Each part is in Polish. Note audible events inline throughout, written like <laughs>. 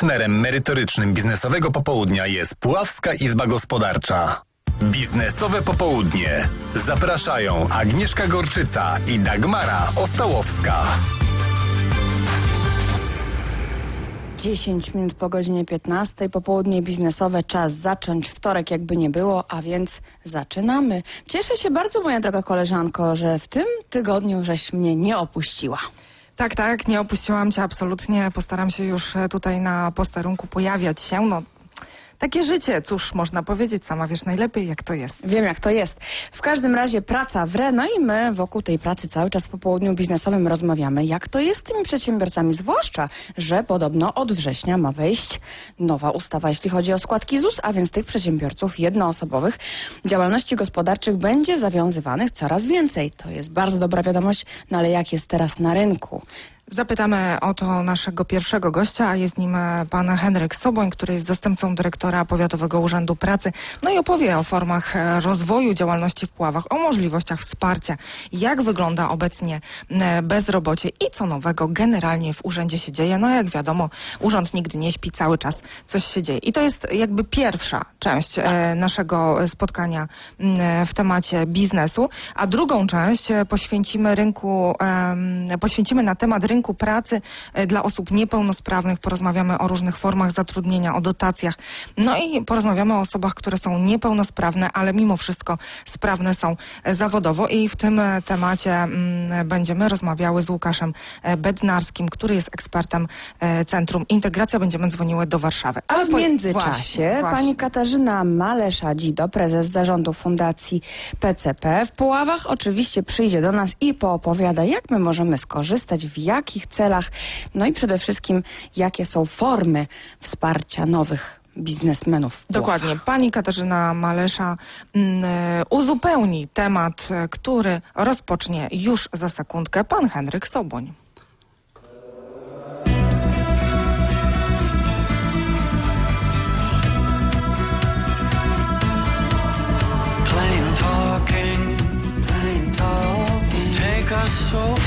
Partnerem merytorycznym biznesowego popołudnia jest Puławska Izba Gospodarcza. Biznesowe popołudnie. Zapraszają Agnieszka Gorczyca i Dagmara Ostałowska. 10 minut po godzinie 15, popołudnie biznesowe, czas zacząć wtorek jakby nie było, a więc zaczynamy. Cieszę się bardzo, moja droga koleżanko, że w tym tygodniu żeś mnie nie opuściła. Tak, tak, nie opuściłam cię absolutnie. Postaram się już e, tutaj na posterunku pojawiać się. No, takie życie, cóż można powiedzieć, sama wiesz najlepiej, jak to jest. Wiem jak to jest. W każdym razie praca w re, no i my wokół tej pracy cały czas w popołudniu biznesowym rozmawiamy, jak to jest z tymi przedsiębiorcami, zwłaszcza, że podobno od września ma wejść nowa ustawa, jeśli chodzi o składki ZUS, a więc tych przedsiębiorców jednoosobowych działalności gospodarczych będzie zawiązywanych coraz więcej. To jest bardzo dobra wiadomość, no ale jak jest teraz na rynku? Zapytamy o to naszego pierwszego gościa, a jest nim e, pan Henryk Soboń, który jest zastępcą dyrektora Powiatowego Urzędu Pracy. No i opowie o formach e, rozwoju działalności w Puławach, o możliwościach wsparcia, jak wygląda obecnie e, bezrobocie i co nowego generalnie w urzędzie się dzieje. No jak wiadomo, urząd nigdy nie śpi, cały czas coś się dzieje. I to jest jakby pierwsza część e, naszego spotkania w temacie biznesu, a drugą część poświęcimy rynku, poświęcimy na temat rynku pracy e, dla osób niepełnosprawnych. Porozmawiamy o różnych formach zatrudnienia, o dotacjach. No i porozmawiamy o osobach, które są niepełnosprawne, ale mimo wszystko sprawne są e, zawodowo. I w tym e, temacie mm, będziemy rozmawiały z Łukaszem Bednarskim, który jest ekspertem Centrum Integracja. Będziemy dzwoniły do Warszawy. Ale w międzyczasie Właśnie, pani właśnie. Katarzyna Malesza-Dzido, prezes zarządu Fundacji PCP w Puławach oczywiście przyjdzie do nas i poopowiada, jak my możemy skorzystać, w jakich celach, no i przede wszystkim, jakie są formy wsparcia nowych biznesmenów. Dokładnie. Pani Katarzyna Malesza mm, e, uzupełni temat, e, który rozpocznie już za sekundkę pan Henryk Soboń. Plain talking, plain talking. Take us so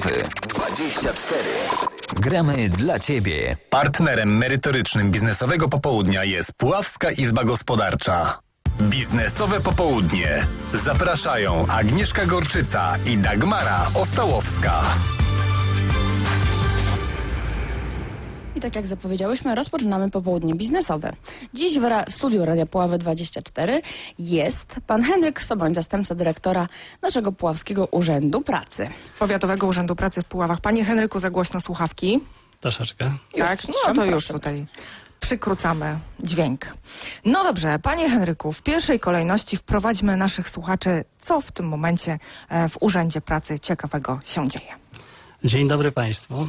Puławy 24. Gramy dla Ciebie. Partnerem merytorycznym biznesowego popołudnia jest Puławska Izba Gospodarcza. Biznesowe popołudnie. Zapraszają Agnieszka Gorczyca i Dagmara Ostałowska. I tak jak zapowiedziałyśmy, rozpoczynamy popołudnie biznesowe. Dziś w, ra- w studiu Radia Puławy 24 jest pan Henryk Soboń, zastępca dyrektora naszego Puławskiego Urzędu Pracy. Powiatowego Urzędu Pracy w Puławach. Panie Henryku, za głośno słuchawki. Troszeczkę. Już tak, no to już tutaj bardzo. przykrócamy dźwięk. No dobrze, panie Henryku, w pierwszej kolejności wprowadźmy naszych słuchaczy, co w tym momencie e, w Urzędzie Pracy ciekawego się dzieje. Dzień dobry Państwu.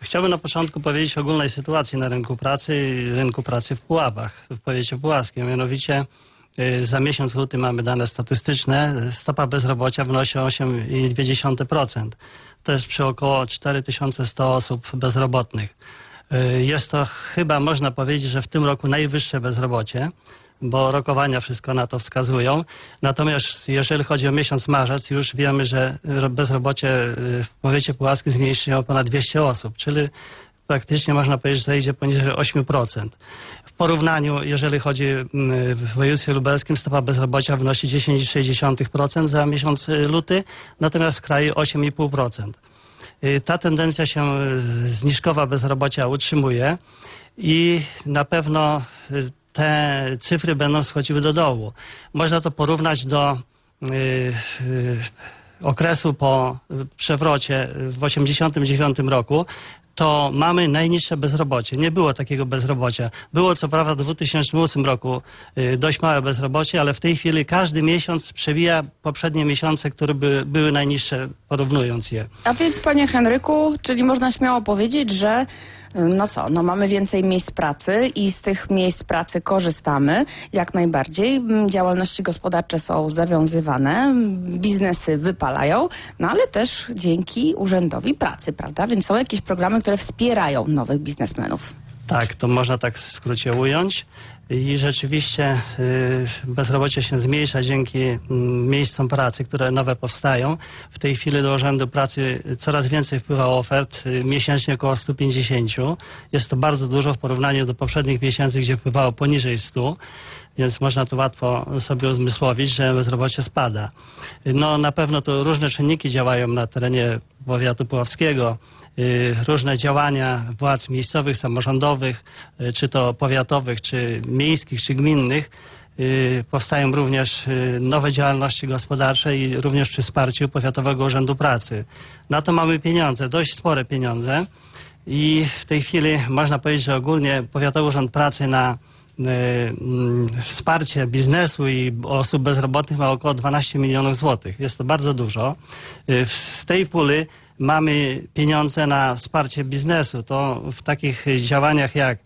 Chciałbym na początku powiedzieć o ogólnej sytuacji na rynku pracy i rynku pracy w Puławach, w powiecie puławskim. Mianowicie y, za miesiąc luty mamy dane statystyczne. Stopa bezrobocia wynosi 8,2%. To jest przy około 4100 osób bezrobotnych. Y, Jest to chyba, można powiedzieć, że w tym roku najwyższe bezrobocie, bo rokowania wszystko na to wskazują. Natomiast jeżeli chodzi o miesiąc marzec, już wiemy, że ro- bezrobocie y, w powiecie puławskim zmniejszy się o ponad 200 osób, czyli praktycznie można powiedzieć, że zejdzie poniżej 8%. W porównaniu, jeżeli chodzi mm, w województwie lubelskim, stopa bezrobocia wynosi 10,6% za miesiąc y, luty, natomiast w kraju 8,5%. Y, Ta tendencja się y, zniżkowa bezrobocia utrzymuje i na pewno y, te cyfry będą schodziły do dołu. Można to porównać do y, y, okresu po przewrocie w 1989 roku. To mamy najniższe bezrobocie. Nie było takiego bezrobocia. Było co prawda w 2008 roku y, dość małe bezrobocie, ale w tej chwili każdy miesiąc przewija poprzednie miesiące, które by, były najniższe, porównując je. A więc, panie Henryku, czyli można śmiało powiedzieć, że no co, no mamy więcej miejsc pracy i z tych miejsc pracy korzystamy jak najbardziej. Działalności gospodarcze są zawiązywane, biznesy wypalają, no ale też dzięki Urzędowi Pracy, prawda? Więc są jakieś programy, które wspierają nowych biznesmenów. Tak, to można tak w skrócie ująć. I rzeczywiście y, bezrobocie się zmniejsza dzięki mm, miejscom pracy, które nowe powstają. W tej chwili do Urzędu Pracy coraz więcej wpływa ofert, y, miesięcznie około 150. Jest to bardzo dużo w porównaniu do poprzednich miesięcy, gdzie wpływało poniżej 100, więc można to łatwo sobie uzmysłowić, że bezrobocie spada. No na pewno to różne czynniki działają na terenie powiatu puławskiego różne działania władz miejscowych, samorządowych, y, czy to powiatowych, czy miejskich, czy gminnych. y, Powstają również y, nowe działalności gospodarcze i również przy wsparciu Powiatowego Urzędu Pracy. Na to mamy pieniądze, dość spore pieniądze i w tej chwili można powiedzieć, że ogólnie Powiatowy Urząd Pracy na y, mm, wsparcie biznesu i osób bezrobotnych ma około 12 milionów złotych. Jest to bardzo dużo. Y, Z tej puli mamy pieniądze na wsparcie biznesu. To w takich działaniach jak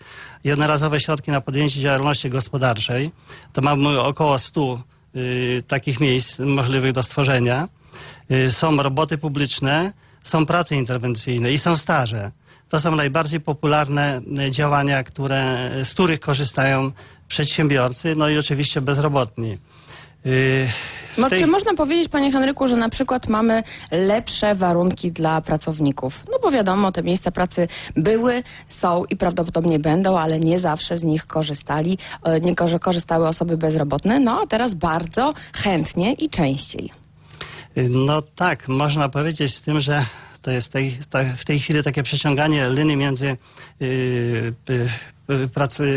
jednorazowe środki na podjęcie działalności gospodarczej, to mamy około 100 y, takich miejsc możliwych do stworzenia. Y, są roboty publiczne, są prace interwencyjne i są staże. To są najbardziej popularne y, działania, które, z których korzystają przedsiębiorcy, no i oczywiście bezrobotni. Y, Mo- tej- Czy można powiedzieć, panie Henryku, że na przykład mamy lepsze warunki dla pracowników? No bo wiadomo, te miejsca pracy były, są i prawdopodobnie będą, ale nie zawsze z nich korzystali, e, nie korzystały osoby bezrobotne, no a teraz bardzo chętnie i częściej. No tak, można powiedzieć z tym, że to jest tej, ta, w tej chwili takie przeciąganie linii między yy,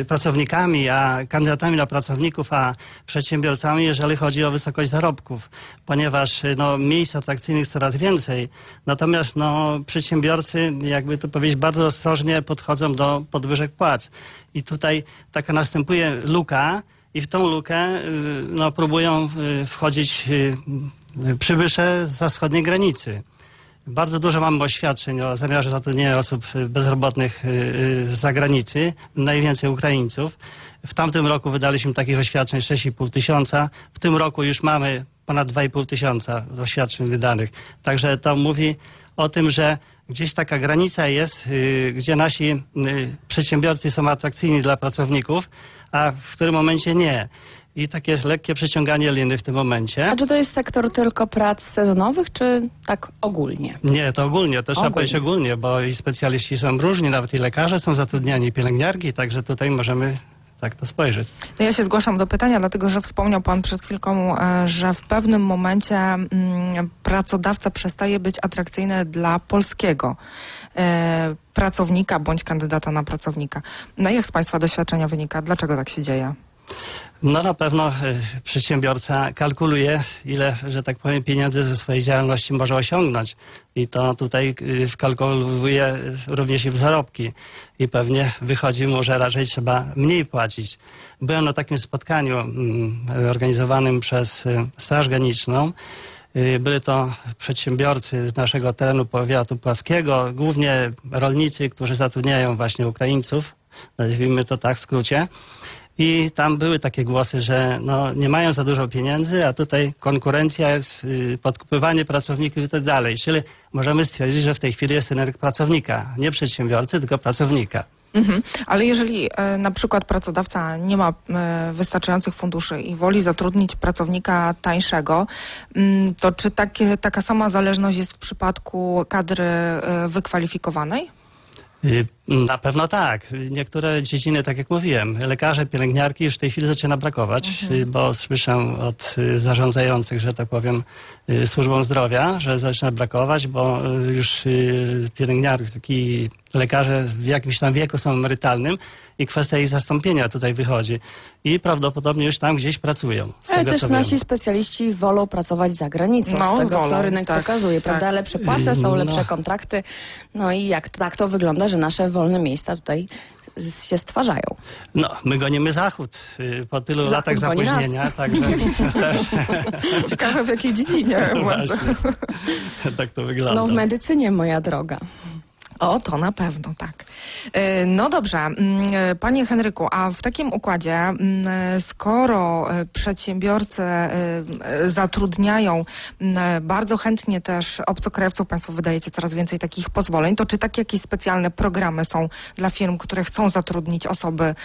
pracownikami, a kandydatami na pracowników, a przedsiębiorcami, jeżeli chodzi o wysokość zarobków, ponieważ no, miejsc atrakcyjnych coraz więcej, natomiast no, przedsiębiorcy, jakby to powiedzieć, bardzo ostrożnie podchodzą do podwyżek płac. I tutaj taka następuje luka, i w tą lukę y, no, próbują wchodzić przybysze z wschodniej granicy. Bardzo dużo mamy oświadczeń o zamiarze zatrudnienia osób y, bezrobotnych y, y, z zagranicy, najwięcej Ukraińców. W tamtym roku wydaliśmy takich oświadczeń 6,5 tysiąca. W tym roku już mamy ponad 2,5 tysiąca doświadczeń wydanych. Także to mówi o tym, że gdzieś taka granica jest, gdzie nasi przedsiębiorcy są atrakcyjni dla pracowników, a w którym momencie nie. I takie jest lekkie przeciąganie liny w tym momencie. A czy to jest sektor tylko prac sezonowych, czy tak ogólnie? Nie, to ogólnie, to trzeba powiedzieć ogólnie, bo i specjaliści są różni, nawet i lekarze są zatrudniani, i pielęgniarki, także tutaj możemy tak to spojrzeć. No ja się zgłaszam do pytania, dlatego że wspomniał Pan przed chwilką, e, że w pewnym momencie mm, pracodawca przestaje być atrakcyjny dla polskiego e, pracownika bądź kandydata na pracownika. No jak z Państwa doświadczenia wynika? Dlaczego tak się dzieje? No na pewno y, przedsiębiorca kalkuluje, ile, że tak powiem, pieniędzy ze swojej działalności może osiągnąć. I to tutaj y, wkalkuluje również i w zarobki. I pewnie wychodzi mu, że raczej trzeba mniej płacić. Byłem na takim spotkaniu mm, organizowanym przez y, Straż Graniczną. Byli to przedsiębiorcy z naszego terenu powiatu płaskiego, głównie rolnicy, którzy zatrudniają właśnie Ukraińców, nazwijmy to tak w skrócie. I tam były takie głosy, że no, nie mają za dużo pieniędzy, a tutaj konkurencja jest, y, podkupywanie pracowników i tak dalej. Czyli możemy stwierdzić, że w tej chwili jest rynek pracownika. Nie przedsiębiorcy, tylko pracownika. Mhm. Ale jeżeli e, na przykład pracodawca nie ma e, wystarczających funduszy i woli zatrudnić pracownika tańszego, mm, to czy takie, taka sama zależność jest w przypadku kadry e, wykwalifikowanej? Na pewno tak. Niektóre dziedziny, tak jak mówiłem, lekarze, pielęgniarki już w tej chwili zaczyna brakować, y, bo słyszę od y, zarządzających, że tak powiem, y, służbą zdrowia, że zaczyna brakować, bo już pielęgniarki, lekarze w jakimś tam wieku są emerytalnym i kwestia ich zastąpienia tutaj wychodzi. I prawdopodobnie już tam gdzieś pracują. Ale tego, też nasi specjaliści wolą pracować za granicą, No, z tego wolą, co rynek tak, pokazuje, tak. prawda? Lepsze płace, są No. lepsze kontrakty. No i jak tak to wygląda, że nasze wolne miejsca tutaj się stwarzają. No, my gonimy Zachód y, po tylu Zachód latach nas. zapóźnienia, także też <laughs> Ciekawe w jakiej dziedzinie. tak to wygląda. No w medycynie, moja droga. O, to na pewno, tak. E, No dobrze, mm, e, panie Henryku, a w takim układzie, mm, e, skoro przedsiębiorcy zatrudniają mm, bardzo chętnie też obcokrajowców, państwo wydajecie coraz więcej takich pozwoleń, to czy takie jakieś specjalne programy są dla firm, które chcą zatrudnić osoby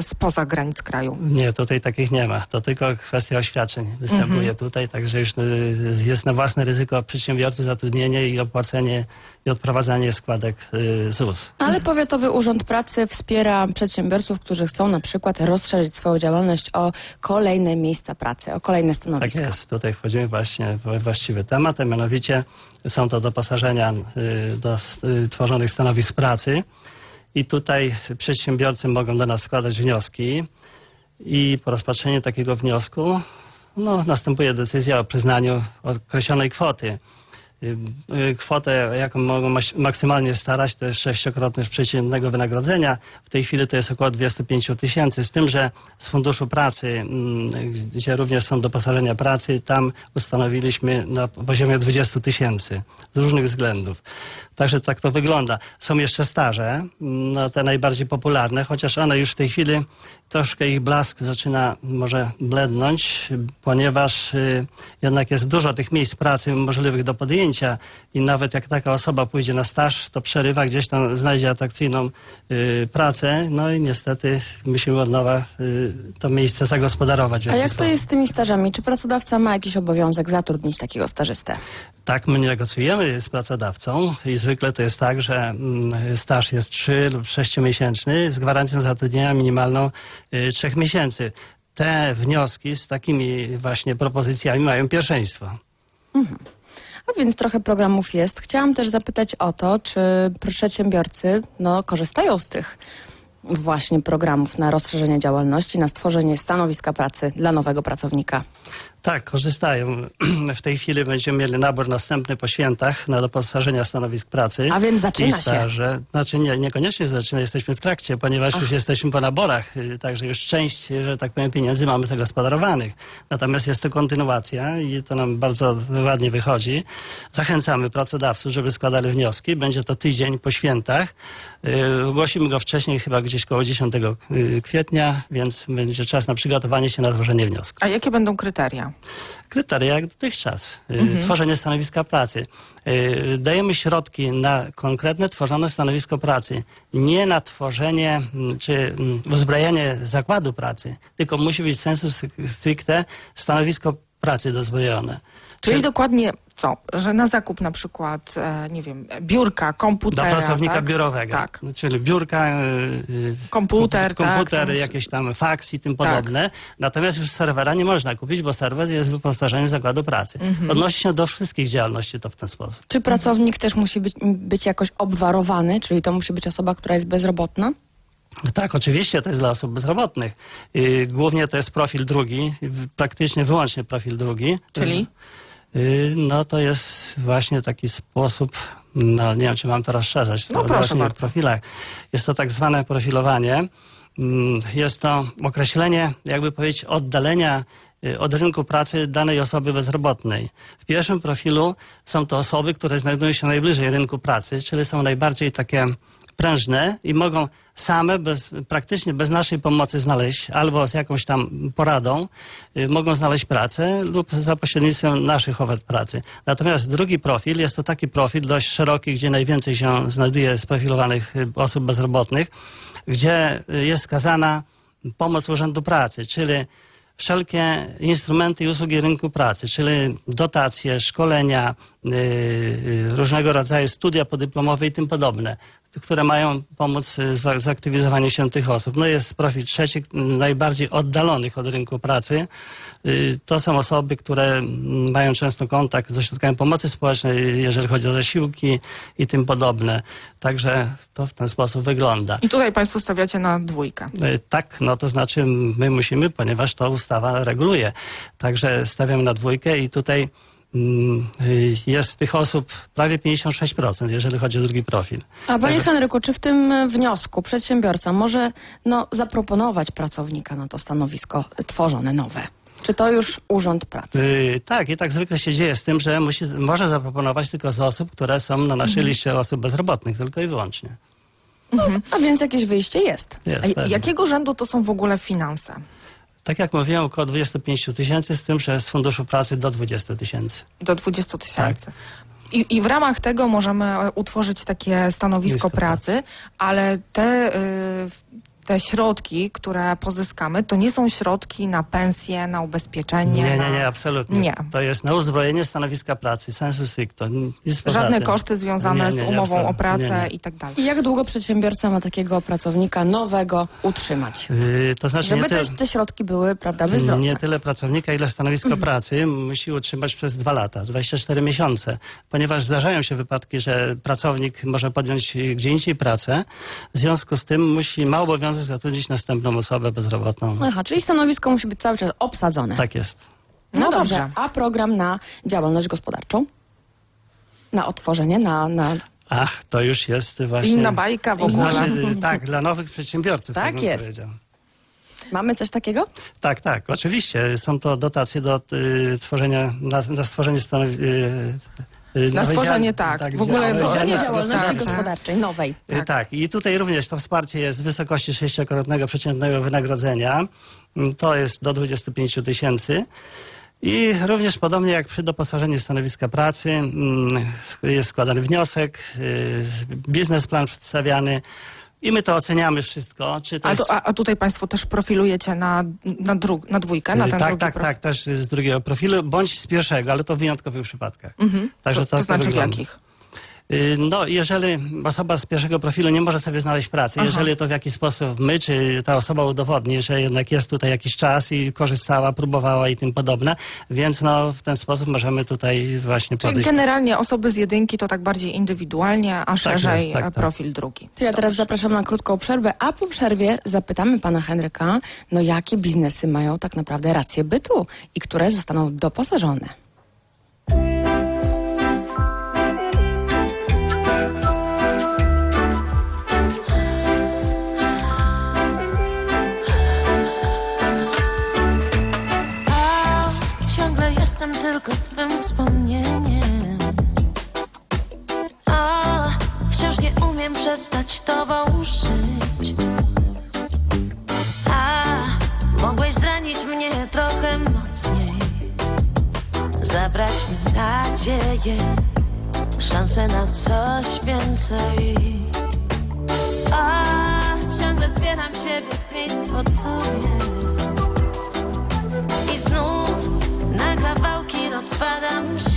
spoza granic kraju? Nie, tutaj takich nie ma. To tylko kwestia oświadczeń występuje tutaj, także już jest na własne ryzyko przedsiębiorcy zatrudnienie i opłacenie i odprowadzanie składek y, ZUS. Ale Powiatowy Urząd Pracy wspiera przedsiębiorców, którzy chcą na przykład rozszerzyć swoją działalność o kolejne miejsca pracy, o kolejne Tak stanowiska. jest. Tutaj wchodzimy właśnie w właściwy temat, a mianowicie są to doposażenia y, do y, tworzonych stanowisk pracy i tutaj przedsiębiorcy mogą do nas składać wnioski i po rozpatrzeniu takiego wniosku no, następuje decyzja o przyznaniu określonej kwoty. Y, y, Kwotę, jaką mogą maksymalnie starać, to jest sześciokrotność przeciętnego wynagrodzenia. W tej chwili to jest około 25 tysięcy. Z tym, że z Funduszu Pracy, mm, gdzie również są doposażenia pracy, tam ustanowiliśmy na poziomie 20 tysięcy z różnych względów. Także tak to wygląda. Są jeszcze staże, mm, no, te najbardziej popularne, chociaż one już w tej chwili troszkę ich blask zaczyna może blednąć, ponieważ y, jednak jest dużo tych miejsc pracy możliwych do podjęcia i nawet jak taka osoba pójdzie na staż, to przerywa gdzieś tam, znajdzie atrakcyjną y, pracę, no i niestety musimy od nowa y, to miejsce zagospodarować. A jak to jest z tymi stażami? Czy pracodawca ma jakiś obowiązek zatrudnić takiego stażystę? Tak, my negocjujemy z pracodawcą i zwykle to jest tak, że mm, staż jest 3 lub 6-miesięczny z gwarancją zatrudnienia minimalną y, 3 miesięcy. Te wnioski z takimi właśnie propozycjami mają pierwszeństwo. A więc trochę programów jest. Chciałam też zapytać o to, czy przedsiębiorcy no, korzystają z tych właśnie programów na rozszerzenie działalności, na stworzenie stanowiska pracy dla nowego pracownika. Tak, korzystają. <clears throat> W tej chwili będziemy mieli nabór następny po świętach na doposażenia stanowisk pracy. A więc zaczyna się. Znaczy nie, niekoniecznie zaczyna, jesteśmy w trakcie, ponieważ już jesteśmy po naborach, y, także już część, że tak powiem, pieniędzy mamy zagospodarowanych. Natomiast jest to kontynuacja i to nam bardzo ładnie wychodzi. Zachęcamy pracodawców, żeby składali wnioski. Będzie to tydzień po świętach. Y, Ogłosimy go wcześniej, chyba gdzieś koło 10 y, kwietnia, więc będzie czas na przygotowanie się na złożenie wniosku. A jakie będą kryteria? Kryteria jak dotychczas. Y, Mhm. Tworzenie stanowiska pracy. Y, Dajemy środki na konkretne tworzone stanowisko pracy. Nie na tworzenie mm, czy mm, uzbrojenie zakładu pracy, tylko musi być sensu stricte stanowisko pracy dozbrojone. Czyli dokładnie co? Że na zakup na przykład, e, nie wiem, biurka, Do komputera, pracownika tak? biurowego. Tak. Czyli biurka, y, y, Komputer, tak, komputer tam- jakieś tam faks i tym Tak. podobne. Natomiast już serwera nie można kupić, bo serwer jest wyposażeniem zakładu pracy. Mhm. Odnosi się do wszystkich działalności to w ten sposób. Czy pracownik też musi być, być jakoś obwarowany, czyli to musi być osoba, która jest bezrobotna? Tak, oczywiście to jest dla osób bezrobotnych. Y, Głównie to jest profil drugi, praktycznie wyłącznie profil drugi. Czyli? Y, No to jest właśnie taki sposób, no nie wiem czy mam to rozszerzać, to No, proszę bardzo. profilach. Jest to tak zwane profilowanie. Mm, Jest to określenie, jakby powiedzieć, oddalenia y, od rynku pracy danej osoby bezrobotnej. W pierwszym profilu są to osoby, które znajdują się najbliżej rynku pracy, czyli są najbardziej takie prężne i mogą same, bez, praktycznie bez naszej pomocy znaleźć, albo z jakąś tam poradą, y, mogą znaleźć pracę lub za pośrednictwem naszych ofert pracy. Natomiast drugi profil jest to taki profil dość szeroki, gdzie najwięcej się znajduje sprofilowanych y, osób bezrobotnych, gdzie y, jest skazana pomoc Urzędu Pracy, czyli wszelkie instrumenty i usługi rynku pracy, czyli dotacje, szkolenia, y, y, różnego rodzaju studia podyplomowe i tym podobne, które mają pomóc y, w zaktywizowaniu się tych osób. No jest profil trzeci, y, najbardziej oddalonych od rynku pracy. Y, To są osoby, które mają często kontakt z ośrodkami pomocy społecznej, jeżeli chodzi o zasiłki i tym podobne. Także to w ten sposób wygląda. I tutaj Państwo stawiacie na dwójkę. E, Tak, no to znaczy my musimy, ponieważ to ustawa reguluje. Także stawiam na dwójkę i tutaj y, jest tych osób prawie 56%, jeżeli chodzi o drugi profil. A panie Henryku, czy w tym e, wniosku przedsiębiorca może no, zaproponować pracownika na to stanowisko tworzone nowe? Czy to już Urząd Pracy? Y, Tak, i tak zwykle się dzieje z tym, że musi, może zaproponować tylko z osób, które są na naszej liście osób bezrobotnych, tylko i wyłącznie. A więc jakieś wyjście jest. Jest, A jakiego rzędu to są w ogóle finanse? Tak jak mówiłem, około 25 tysięcy, z tym, że z Funduszu Pracy do 20 tysięcy. Do 20 tysięcy. Tak. I, I w ramach tego możemy e, utworzyć takie stanowisko Miejsce pracy, ale te, y, te środki, które pozyskamy, to nie są środki na pensje, na ubezpieczenie. Nie, na... nie, nie, absolutnie. Nie. To jest na uzbrojenie stanowiska pracy, sensu stricto. Żadne koszty związane Nie, z nie, nie, umową o pracę i tak dalej. I jak długo przedsiębiorca ma takiego pracownika nowego utrzymać? Yy, to znaczy Żeby te, te środki były, prawda, bezrobne. nie tyle pracownika, ile stanowisko pracy musi utrzymać przez dwa lata, 24 miesiące, ponieważ zdarzają się wypadki, że pracownik może podjąć gdzie indziej pracę, w związku z tym musi, ma obowiązek zatrudnić następną osobę bezrobotną. Aha, czyli stanowisko musi być cały czas obsadzone. Tak jest. No, No dobrze. dobrze. A program na działalność gospodarczą? Na otworzenie, na... na... Ach, to już jest właśnie... Inna bajka w ogóle. Znaczy, tak, dla nowych przedsiębiorców. Tak bym jest. powiedział. Mamy coś takiego? Tak, tak, oczywiście. Są to dotacje do y, tworzenia, na, na stworzenie stanowisk. Y, y, Na stworzenie, dział- tak. W ogóle nowej Otworzenie działalności działalności gospodarczej. gospodarczej nowej. Y, Tak. i tutaj również to wsparcie jest w wysokości sześciokrotnego przeciętnego wynagrodzenia. Mm, To jest do 25 tysięcy. I również podobnie jak przy doposażeniu stanowiska pracy, mm, jest składany wniosek, y, biznesplan przedstawiany i my to oceniamy wszystko, czy to A, jest... a, a tutaj Państwo też profilujecie na, na, dru, na dwójkę, na Y, ten tak, drugi tak, profil? tak, też z drugiego profilu, bądź z pierwszego, ale to w wyjątkowych przypadkach. Mhm. Także to, to tak znaczy w jakich? Y, No, jeżeli osoba z pierwszego profilu nie może sobie znaleźć pracy, Aha. jeżeli to w jakiś sposób my, czy ta osoba udowodni, że jednak jest tutaj jakiś czas i korzystała, próbowała i tym podobne, więc no, w ten sposób możemy tutaj właśnie Czyli podejść. generalnie osoby z jedynki to tak bardziej indywidualnie, a szerzej jest, tak, tak. profil drugi. To ja teraz zapraszam na krótką przerwę, a po przerwie zapytamy pana Henryka, no jakie biznesy mają tak naprawdę rację bytu i które zostaną doposażone. Przestać tobą żyć. A mogłeś zranić mnie trochę mocniej. zabrać mi nadzieję, szansę na coś więcej. A ciągle zbieram siebie z miejsc i znów na kawałki rozpadam się.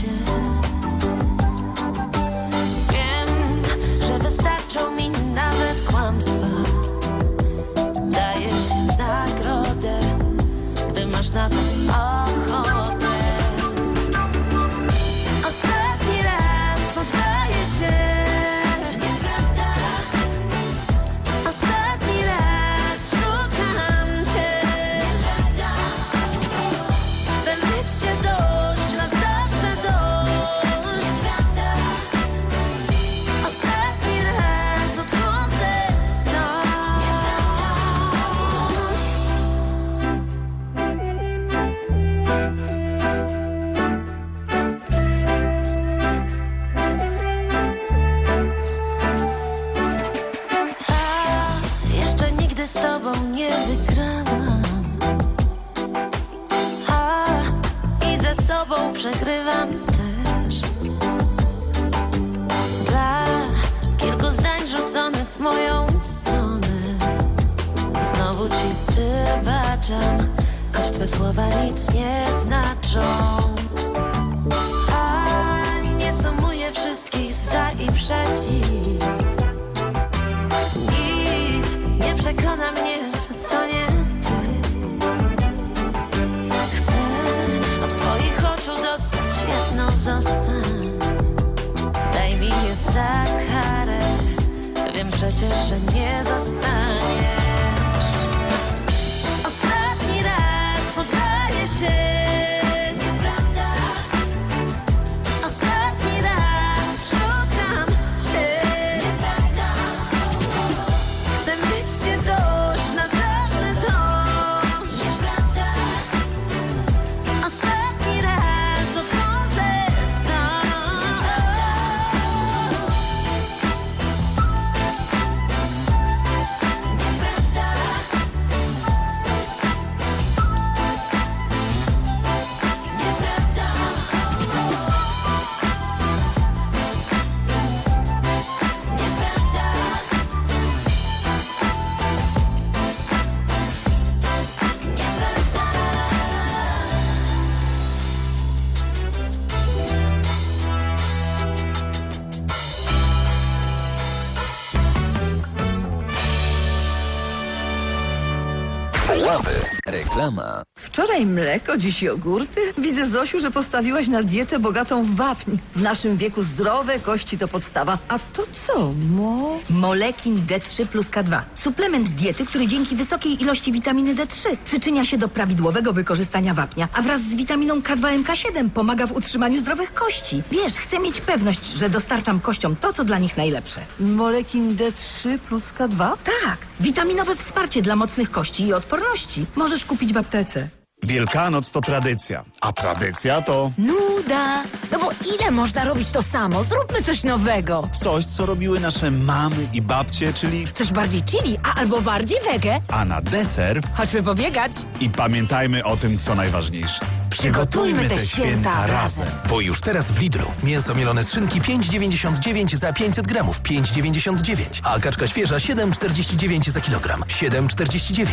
Wczoraj mleko, dziś jogurty. Widzę, Zosiu, że postawiłaś na dietę bogatą w wapń. W naszym wieku zdrowe kości to podstawa. A to co, mo? Molekin D3 plus K2. Suplement diety, który dzięki wysokiej ilości witaminy D3 przyczynia się do prawidłowego wykorzystania wapnia, a wraz z witaminą K2MK7 pomaga w utrzymaniu zdrowych kości. Wiesz, chcę mieć pewność, że dostarczam kościom to, co dla nich najlepsze. Molekin D3 plus K2? Tak, witaminowe wsparcie dla mocnych kości i odporności. Możesz kupić w aptece. Wielkanoc to tradycja, a tradycja to Nuda. No bo ile można robić to samo? Zróbmy coś nowego. coś, co robiły nasze mamy i babcie, czyli Coś bardziej chili, a albo bardziej wege. a na deser Chodźmy pobiegać. i pamiętajmy o tym, co najważniejsze. Przygotujmy te święta razem. Bo już teraz w Lidlu mięso mielone z szynki 5,99 za 500 gramów, 5,99, a kaczka świeża 7,49 za kilogram, 7,49.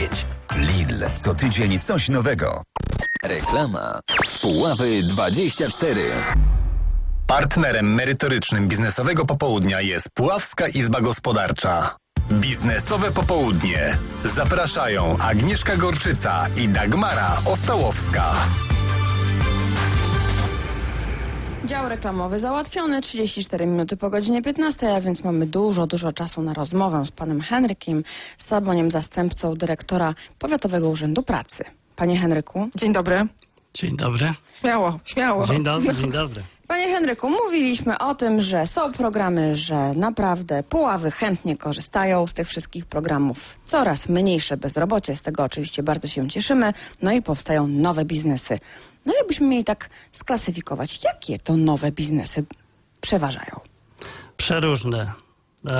Lidl. Co tydzień coś nowego. Reklama. Puławy 24. Partnerem merytorycznym biznesowego popołudnia jest Puławska Izba Gospodarcza. Biznesowe popołudnie. Zapraszają Agnieszka Gorczyca i Dagmara Ostałowska. Dział reklamowy załatwiony, 34 minuty po godzinie 15, a więc mamy dużo, dużo czasu na rozmowę z panem Henrykiem Saboniem, zastępcą dyrektora Powiatowego Urzędu Pracy. Panie Henryku. Dzień dobry. Dzień dobry. Śmiało, śmiało. Dzień dobry, dzień dobry. <laughs> Panie Henryku, mówiliśmy o tym, że są programy, że naprawdę puławy chętnie korzystają z tych wszystkich programów. Coraz mniejsze bezrobocie, z tego oczywiście bardzo się cieszymy, no i powstają nowe biznesy. No jakbyśmy mieli tak sklasyfikować, jakie to nowe biznesy przeważają? Przeróżne.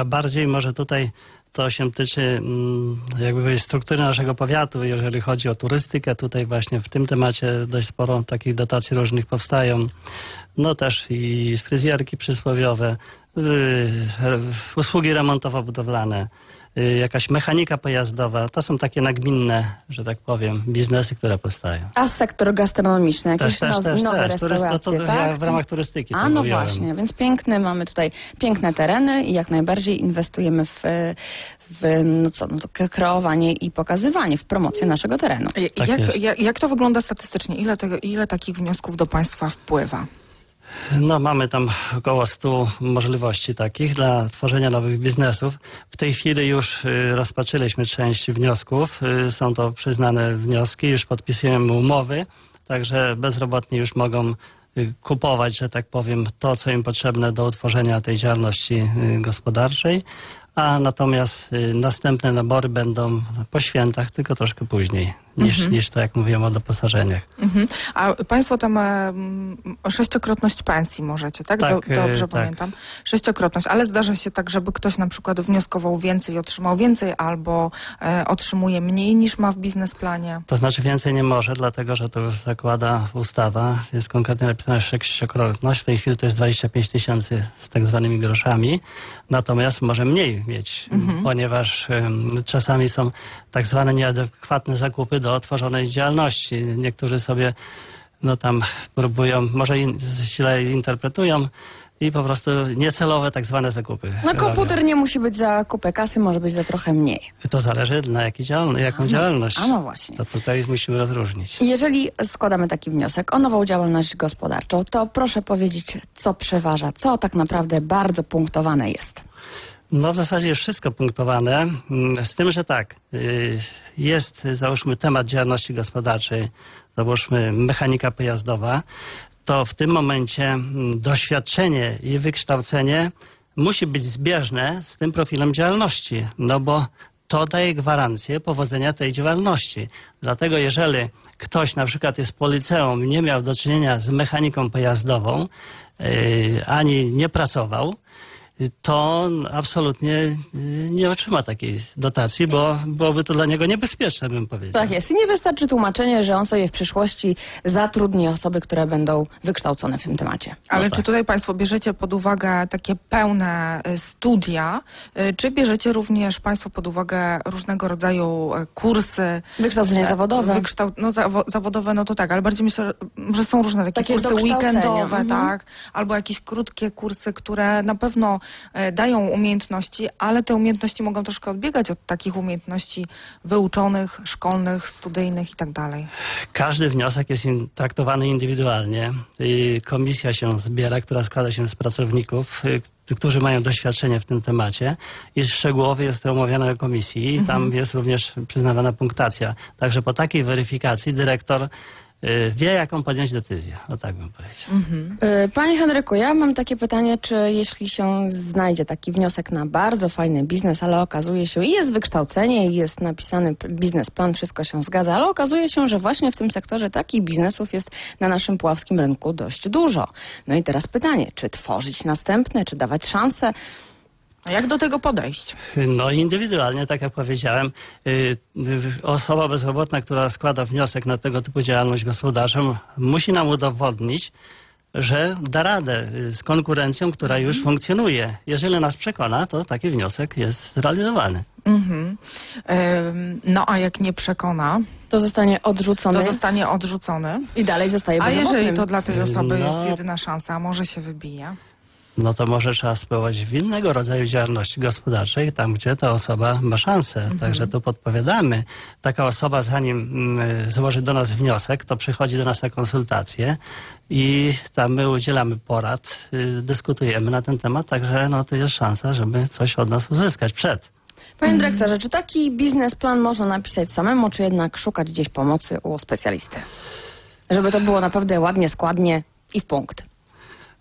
Bardziej może tutaj to się tyczy mm, jakby struktury naszego powiatu, jeżeli chodzi o turystykę. Tutaj właśnie w tym temacie dość sporo takich dotacji różnych powstają. No też i fryzjerki przysłowiowe, usługi remontowo-budowlane, jakaś mechanika pojazdowa. To są takie nagminne, że tak powiem, biznesy, które powstają. A sektor gastronomiczny, jakieś Też, też, też, nowe też. Turyst- restauracje, to, to, tak? ja w ramach turystyki A to no mówiłem. właśnie, więc piękne, mamy tutaj piękne tereny i jak najbardziej inwestujemy w, w no co, no to kreowanie i pokazywanie, w promocję naszego terenu. Tak jak, jak, jak to wygląda statystycznie? Ile, tego, ile takich wniosków do Państwa wpływa? No mamy tam około 100 możliwości takich dla tworzenia nowych biznesów. W tej chwili już y, rozpatrzyliśmy część wniosków. Y, Są to przyznane wnioski, już podpisujemy umowy, także bezrobotni już mogą y, kupować, że tak powiem, to, co im potrzebne do utworzenia tej działalności gospodarczej. A natomiast następne nabory będą po świętach, tylko troszkę później niż, niż to, jak mówiłem o doposażeniach. Mhm. A Państwo tam e, mm, sześciokrotność pensji możecie, tak? Tak, Do, dobrze e, tak. pamiętam. Sześciokrotność, ale zdarza się tak, żeby ktoś na przykład wnioskował więcej i otrzymał więcej, albo e, otrzymuje mniej niż ma w biznesplanie. To znaczy więcej nie może, dlatego że to już zakłada ustawa. Jest konkretnie napisane sześciokrotność. W tej chwili to jest 25 tysięcy z tak zwanymi groszami. Natomiast może mniej mieć, ponieważ em, czasami są tak zwane nieadekwatne zakupy do otworzonej działalności. Niektórzy sobie no tam próbują, może in, źle interpretują i po prostu niecelowe tak zwane zakupy. No robią. komputer nie musi być za kupę kasy, może być za trochę mniej. To zależy na jaki działal- jaką działalność. A no właśnie. To tutaj musimy rozróżnić. Jeżeli składamy taki wniosek o nową działalność gospodarczą, to proszę powiedzieć, co przeważa, co tak naprawdę bardzo punktowane jest. No w zasadzie wszystko punktowane, mm, z tym, że tak, y, jest załóżmy temat działalności gospodarczej, załóżmy mechanika pojazdowa, to w tym momencie mm, doświadczenie i wykształcenie musi być zbieżne z tym profilem działalności, no bo to daje gwarancję powodzenia tej działalności. Dlatego jeżeli ktoś na przykład jest po liceum nie miał do czynienia z mechaniką pojazdową, yy, ani nie pracował, to absolutnie y, nie otrzyma takiej dotacji, bo byłoby to dla niego niebezpieczne, bym powiedział. Tak jest. I nie wystarczy tłumaczenie, że on sobie w przyszłości zatrudni osoby, które będą wykształcone w tym temacie. Ale No czy tak. tutaj Państwo bierzecie pod uwagę takie pełne y, studia, y, czy bierzecie również Państwo pod uwagę różnego rodzaju kursy? Wykształcenie zawodowe. Wykształ... No, zawo- zawodowe, no to tak, ale bardziej myślę, że są różne takie, Takie kursy weekendowe, mhm. tak, albo jakieś krótkie kursy, które na pewno dają umiejętności, ale te umiejętności mogą troszkę odbiegać od takich umiejętności wyuczonych, szkolnych, studyjnych i tak. Każdy wniosek jest in, traktowany indywidualnie. I komisja się zbiera, która składa się z pracowników, y, którzy mają doświadczenie w tym temacie i szczegółowo jest to omawiane na komisji i tam jest również przyznawana punktacja. Także po takiej weryfikacji dyrektor y, wie, jaką podjąć decyzję. O tak bym powiedział. Y, Panie Henryku, ja mam takie pytanie, czy jeśli się znajdzie taki wniosek na bardzo fajny biznes, ale okazuje się, i jest wykształcenie, i jest napisany biznesplan, wszystko się zgadza, ale okazuje się, że właśnie w tym sektorze takich biznesów jest na naszym puławskim rynku dość dużo. No i teraz pytanie, czy tworzyć następne, czy dawać szansę? A jak do tego podejść? No indywidualnie, tak jak powiedziałem, y, osoba bezrobotna, która składa wniosek na tego typu działalność gospodarczą, musi nam udowodnić, że da radę y, z konkurencją, która już funkcjonuje. Jeżeli nas przekona, to taki wniosek jest zrealizowany. Mhm. Ym, No a jak nie przekona, To zostanie odrzucone to zostanie odrzucony. i dalej zostaje A bezrobotnym. jeżeli to dla tej osoby No. jest jedyna szansa, a może się wybije? No to może trzeba spróbować w innego rodzaju działalności gospodarczej, tam gdzie ta osoba ma szansę. Także tu podpowiadamy. Taka osoba, zanim mm, złoży do nas wniosek, to przychodzi do nas na konsultację i tam my udzielamy porad, y, dyskutujemy na ten temat, także no to jest szansa, żeby coś od nas uzyskać przed. Panie dyrektorze, czy taki biznesplan można napisać samemu, czy jednak szukać gdzieś pomocy u specjalisty? Żeby to było naprawdę ładnie, składnie i w punkt.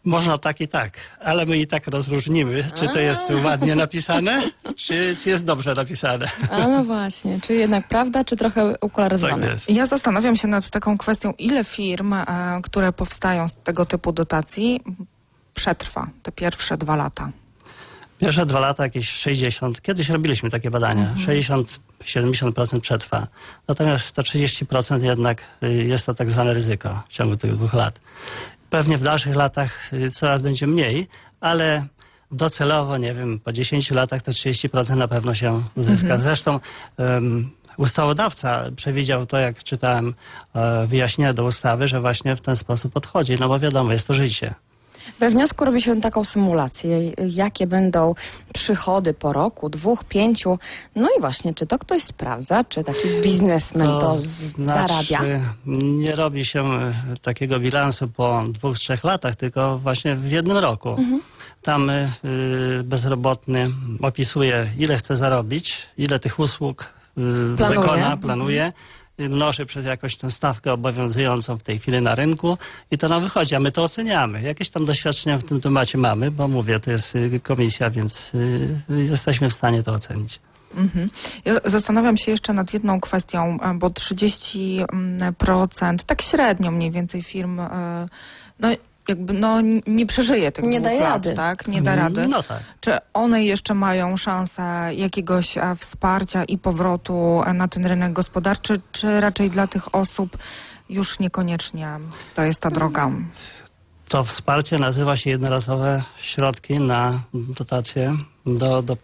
Można tak i tak, ale my i tak rozróżnimy, czy to jest ładnie napisane, czy, czy jest dobrze napisane. A no właśnie, czy jednak prawda, czy trochę Tak ukularyzowane? jest. Ja zastanawiam się nad taką kwestią, ile firm, e, które powstają z tego typu dotacji, przetrwa te pierwsze dwa lata. Pierwsze dwa lata jakieś 60, kiedyś robiliśmy takie badania, 60-70% przetrwa. Natomiast to 30% jednak y, jest to tak zwane ryzyko w ciągu tych dwóch lat. Pewnie w dalszych latach y, coraz będzie mniej, ale docelowo, nie wiem, po 10 latach to 30% na pewno się uzyska. Zresztą um, ustawodawca przewidział to, jak czytałem e, wyjaśnienia do ustawy, że właśnie w ten sposób podchodzi, no bo wiadomo, jest to życie. We wniosku robi się taką symulację, jakie będą przychody po roku, dwóch, pięciu. No i właśnie, czy to ktoś sprawdza, czy taki biznesmen to, z- znaczy, zarabia? Nie robi się e, takiego bilansu po dwóch, trzech latach, tylko właśnie w jednym roku. Mhm. Tam y, y, bezrobotny opisuje, ile chce zarobić, ile tych usług Planuje. wykona, Mhm. planuje. y, Mnoży przez jakąś tę stawkę obowiązującą w tej chwili na rynku i to nam wychodzi, a my to oceniamy. Jakieś tam doświadczenia w tym temacie mamy, bo mówię, to jest y, komisja, więc y, jesteśmy w stanie to ocenić. Mhm. Ja zastanawiam się jeszcze nad jedną kwestią, e, bo 30%, tak średnio mniej więcej firm, e, no jakby no, nie przeżyje tych Nie dwóch daje lat, rady. tak? Nie da rady. No tak. Czy one jeszcze mają szansę jakiegoś e, wsparcia i powrotu e, na ten rynek gospodarczy, czy raczej dla tych osób już niekoniecznie to jest ta droga? To wsparcie nazywa się jednorazowe środki na dotacje do, do, y,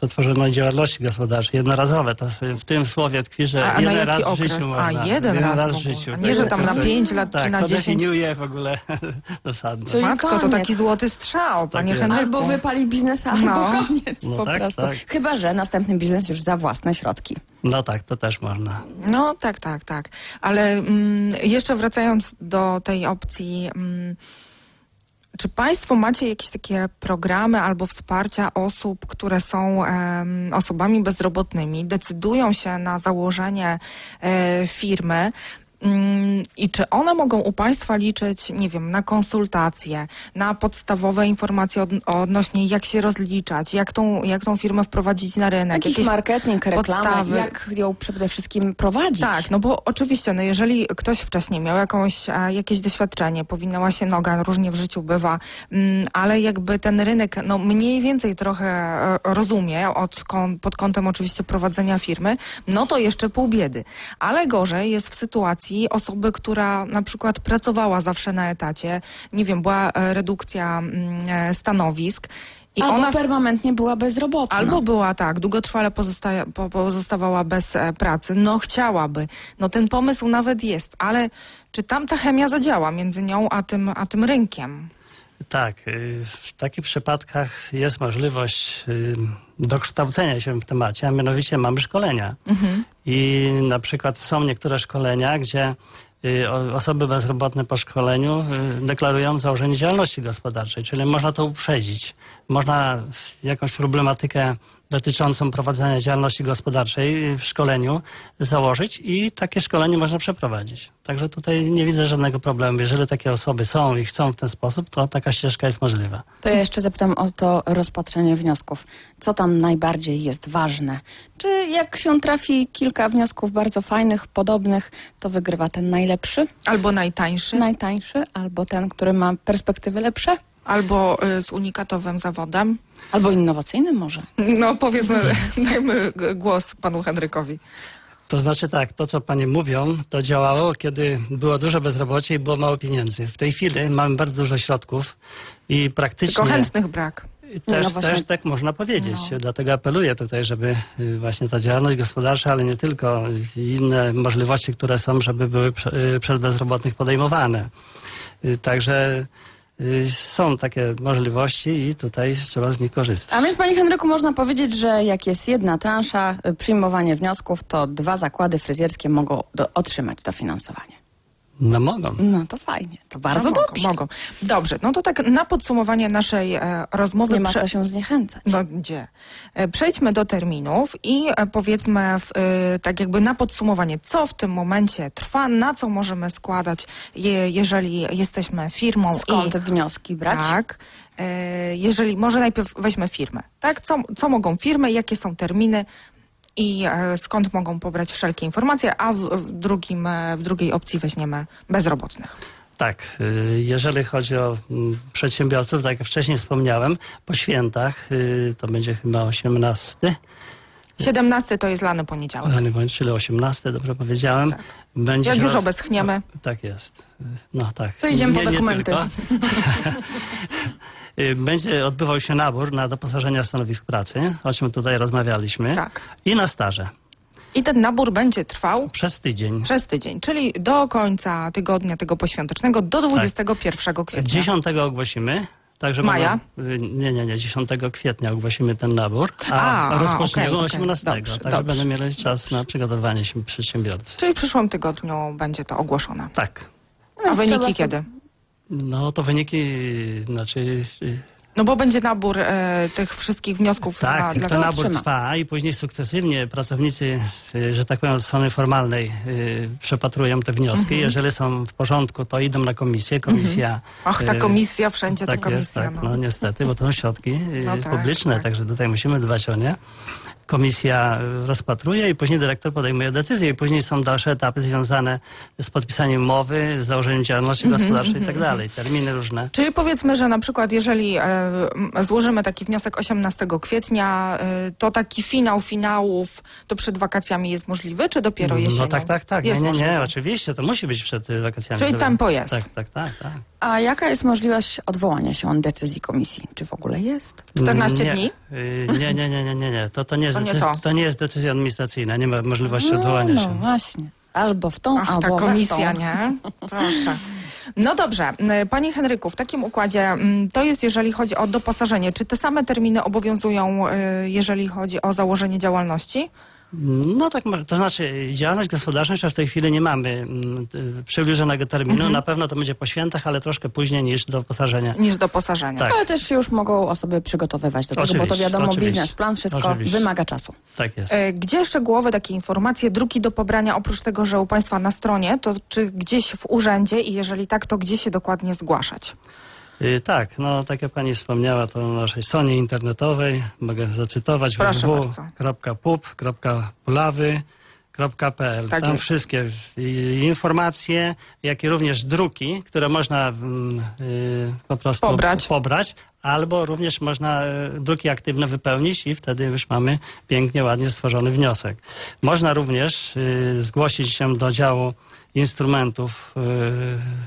do tworzonej działalności gospodarczej. Jednorazowe. To w tym słowie tkwi, że A- jeden raz w okres? życiu A, można. jeden raz w w życiu. A nie, że tam na to- pięć lat tak, czy na to 10. definiuje w ogóle <laughs> zasadność. Czyli Matko, to koniec. taki złoty strzał, panie jest. Henryku. Albo wypali biznes, albo No. koniec No po tak, prostu. tak. Chyba, że następny biznes już za własne środki. No tak, to też można. No tak, tak, tak. Ale mm, jeszcze wracając do tej opcji, mm, czy Państwo macie jakieś takie programy albo wsparcia osób, które są osobami bezrobotnymi, decydują się na założenie e, firmy? Mm, I czy one mogą u Państwa liczyć, nie wiem, na konsultacje, na podstawowe informacje od, odnośnie jak się rozliczać, jak tą, jak tą firmę wprowadzić na rynek? Jakiś marketing, reklama, podstawy? jak ją przede wszystkim prowadzić. Tak, no bo oczywiście, no jeżeli ktoś wcześniej miał jakąś, e, jakieś doświadczenie, powinęła się noga, różnie w życiu bywa, mm, ale jakby ten rynek, no mniej więcej trochę e, rozumie od, pod kątem oczywiście prowadzenia firmy, no to jeszcze pół biedy. Ale gorzej jest w sytuacji osoby, która na przykład pracowała zawsze na etacie, nie wiem, była e, redukcja mm, e, stanowisk, i Albo ona permanentnie była bezrobotna. Albo była tak, długotrwale pozosta- po- pozostawała bez e, pracy. No chciałaby. No ten pomysł nawet jest, ale czy tam ta chemia zadziała między nią a tym, a tym rynkiem? Tak, y, w takich przypadkach jest możliwość y, dokształcenia się w temacie, a mianowicie mamy szkolenia. I na przykład są niektóre szkolenia, gdzie y, osoby bezrobotne po szkoleniu deklarują założenie działalności gospodarczej, czyli można to uprzedzić. Można jakąś problematykę dotyczącą prowadzenia działalności gospodarczej w szkoleniu założyć i takie szkolenie można przeprowadzić. Także tutaj nie widzę żadnego problemu. Jeżeli takie osoby są i chcą w ten sposób, to taka ścieżka jest możliwa. To ja jeszcze zapytam o to rozpatrzenie wniosków. Co tam najbardziej jest ważne? Czy jak się trafi kilka wniosków bardzo fajnych, podobnych, to wygrywa ten najlepszy, Albo najtańszy, najtańszy, albo ten, który ma perspektywy lepsze? Albo y, z unikatowym zawodem? Albo innowacyjny może? No powiedzmy, <laughs> dajmy głos panu Henrykowi. To znaczy tak, to co panie mówią, to działało, kiedy było duże bezrobocie i było mało pieniędzy. W tej chwili mamy bardzo dużo środków i praktycznie... Tylko chętnych brak. Też, No właśnie. też tak można powiedzieć. Dlatego apeluję tutaj, żeby y, właśnie ta działalność gospodarcza, ale nie tylko, inne możliwości, które są, żeby były prze- y, przez bezrobotnych podejmowane. Także są takie możliwości i tutaj trzeba z nich korzystać. A więc, panie Henryku, można powiedzieć, że jak jest jedna transza, y, przyjmowanie wniosków, to dwa zakłady fryzjerskie mogą do, otrzymać dofinansowanie. No mogą. No to fajnie, to bardzo no, mogą, dobrze. Mogą. Dobrze, no to tak na podsumowanie naszej e, rozmowy... Nie ma prze- co się zniechęcać. No gdzie? E, Przejdźmy do terminów i e, powiedzmy w, e, tak jakby na podsumowanie, co w tym momencie trwa, na co możemy składać, je, jeżeli jesteśmy firmą Skąd i... wnioski brać? Tak. E, Jeżeli, może najpierw weźmy firmę, tak? Co, co mogą firmy, jakie są terminy i e, skąd mogą pobrać wszelkie informacje, a w, w, drugim, e, w drugiej opcji weźmiemy bezrobotnych. Tak, y, jeżeli chodzi o mm, przedsiębiorców, tak jak wcześniej wspomniałem, po świętach, to będzie chyba 18, 17 to jest lany poniedziałek. Lany bądź, czyli 18, dobrze powiedziałem. Będzie Jak się już obeschniemy. Tak jest. No tak. To idziemy po Nie- nie dokumenty. <laughs> <laughs> Y, Będzie odbywał się nabór na doposażenia stanowisk pracy, o czym tutaj rozmawialiśmy. Tak. I na staże. I ten nabór będzie trwał Przez tydzień. przez tydzień, czyli do końca tygodnia tego poświątecznego, do 21 kwietnia. 10 ogłosimy. Także Maja? Będą, y, nie, nie, nie. 10 kwietnia ogłosimy ten nabór, a, A, rozpoczniemy okej. 18. Dobrze, także dobrze. będą mieli czas na przygotowanie się przedsiębiorcy. Czyli w przyszłym tygodniu będzie to ogłoszone. Tak. A wyniki kiedy? No to wyniki, znaczy y, No bo będzie nabór e, tych wszystkich wniosków Tak, na, dla to nabór trwa i później sukcesywnie pracownicy, y, że tak powiem, od strony formalnej y, przepatrują te wnioski. Mhm. Jeżeli są w porządku, to idą na komisję. Komisja... Ach, ta komisja, wszędzie ta tak jest, komisja. tak, no. no niestety, bo to są środki No tak, publiczne, tak. także tutaj musimy dbać o nie. Komisja rozpatruje i później dyrektor podejmuje decyzję i później są dalsze etapy związane z podpisaniem umowy, z założeniem działalności Mhm, gospodarczej i tak dalej. Terminy różne. Czyli powiedzmy, że na przykład jeżeli e, złożymy taki wniosek 18 kwietnia, e, to taki finał finałów to przed wakacjami jest możliwy, czy dopiero jesienią? No tak, tak, tak. Nie, Jest nie, nie, możliwe. oczywiście, to musi być przed wakacjami. Czyli tempo jest. Tak, tak, tak, tak. A jaka jest możliwość odwołania się od decyzji komisji? Czy w ogóle jest? 14 nie, dni? y, Nie, nie, nie, nie, nie, nie. To, to, nie jest To nie decyzja, to. to nie jest decyzja administracyjna, nie ma możliwości No, odwołania no się. właśnie. Albo w tą, Ach, albo ta komisja, w tą. nie? Proszę. No dobrze, E, Panie Henryku, w takim układzie mm, to jest jeżeli chodzi o doposażenie. Czy te same terminy obowiązują, e, jeżeli chodzi o założenie działalności? No tak, to znaczy działalność gospodarcza jeszcze w tej chwili nie mamy mm, przybliżonego terminu. Mhm. Na pewno to będzie po świętach, ale troszkę później niż do wyposażenia. Niż doposażenie. Tak. Ale też się już mogą osoby przygotowywać do tego, bo to Oczywiście, wiadomo, oczywiście. biznesplan, wszystko Oczywiście. wymaga czasu. Tak jest. E, Gdzie szczegółowe takie informacje, druki do pobrania, oprócz tego, że u Państwa na stronie, to czy gdzieś w urzędzie i jeżeli tak, to gdzie się dokładnie zgłaszać? Y, tak, no tak jak pani wspomniała, to na naszej stronie internetowej mogę zacytować www.pup.pulawy.pl. Tak Tam jest. wszystkie informacje, jak i również druki, które można mm, y, po prostu Pobrać. pobrać albo również można y, druki aktywne wypełnić i wtedy już mamy pięknie, ładnie stworzony wniosek. Można również y, zgłosić się do działu instrumentów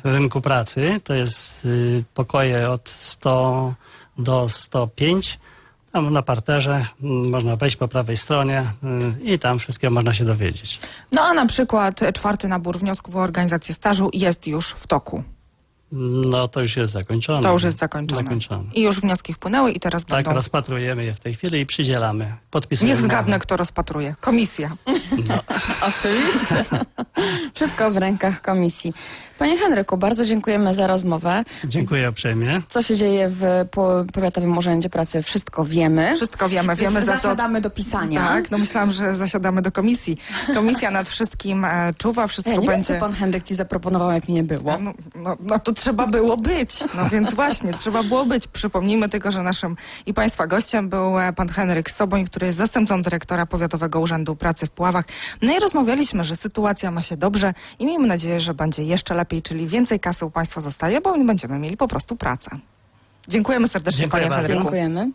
y, rynku pracy. To jest y, pokoje od 100 do 105. Tam na parterze mm, można wejść po prawej stronie y, i tam wszystkiego można się dowiedzieć. No a na przykład czwarty nabór wniosków o organizację stażu jest już w toku. No to już jest zakończone. To już jest zakończone. Zakończone. I już wnioski wpłynęły i teraz Tak, będą... rozpatrujemy je w tej chwili i przydzielamy. Podpisujemy. Niech zgadnę, kto rozpatruje. Komisja. <laughs> Oczywiście. <laughs> Wszystko w rękach komisji. Panie Henryku, bardzo dziękujemy za rozmowę. Dziękuję uprzejmie. Co się dzieje w po- Powiatowym Urzędzie Pracy, wszystko wiemy. Wszystko wiemy, wiemy za co... Zasiadamy do pisania. Tak, no myślałam, że zasiadamy do komisji. Komisja nad wszystkim e, czuwa, wszystko Ja nie wiem, będzie... co pan Henryk ci zaproponował, jak mi nie było. No, no, no to trzeba było być. No więc właśnie, trzeba było być. Przypomnijmy tylko, że naszym i Państwa gościem był e, pan Henryk Soboń, który jest zastępcą dyrektora Powiatowego Urzędu Pracy w Puławach. No i rozmawialiśmy, że sytuacja ma się dobrze i miejmy nadzieję, że będzie jeszcze lepiej, czyli więcej kasy u Państwa zostaje, bo będziemy mieli po prostu pracę. Dziękujemy serdecznie Dziękuję Panie. Henryku. Dziękujemy.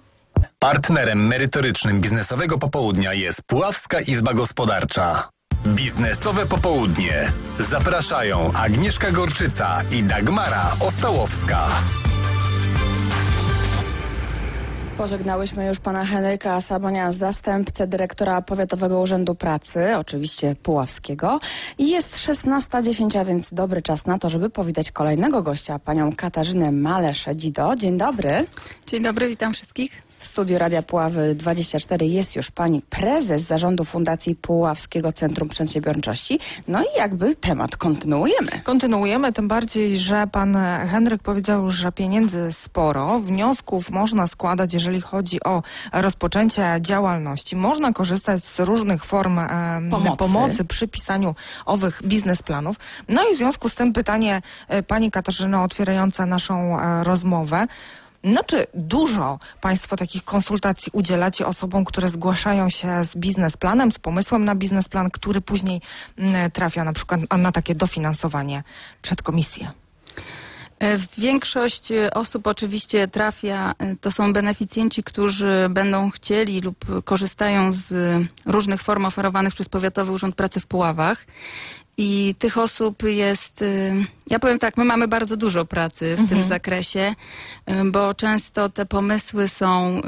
Partnerem merytorycznym biznesowego popołudnia jest Puławska Izba Gospodarcza. Biznesowe popołudnie. Zapraszają Agnieszka Gorczyca i Dagmara Ostałowska. Pożegnałyśmy już pana Henryka Sabonia, zastępcę dyrektora Powiatowego Urzędu Pracy, oczywiście Puławskiego. I jest 16.10, a więc dobry czas na to, żeby powitać kolejnego gościa, panią Katarzynę Malesze-Dzido. Dzień dobry. Dzień dobry, witam wszystkich. W studiu Radia Puławy 24 jest już pani prezes zarządu Fundacji Puławskiego Centrum Przedsiębiorczości. No i jakby temat kontynuujemy. Kontynuujemy, tym bardziej, że pan Henryk powiedział, że pieniędzy sporo, wniosków można składać, jeżeli chodzi o rozpoczęcie działalności. Można korzystać z różnych form Pomocy. pomocy przy pisaniu owych biznesplanów. No i w związku z tym pytanie e, pani Katarzyny otwierające naszą e, rozmowę. No czy dużo Państwo takich konsultacji udzielacie osobom, które zgłaszają się z biznesplanem, z pomysłem na biznesplan, który później mm, trafia na przykład na takie dofinansowanie przed komisję? E, Większość e, osób oczywiście trafia, e, to są beneficjenci, którzy będą chcieli lub korzystają z różnych form oferowanych przez Powiatowy Urząd Pracy w Puławach. I tych osób jest, y, ja powiem tak, my mamy bardzo dużo pracy w tym zakresie, y, bo często te pomysły są,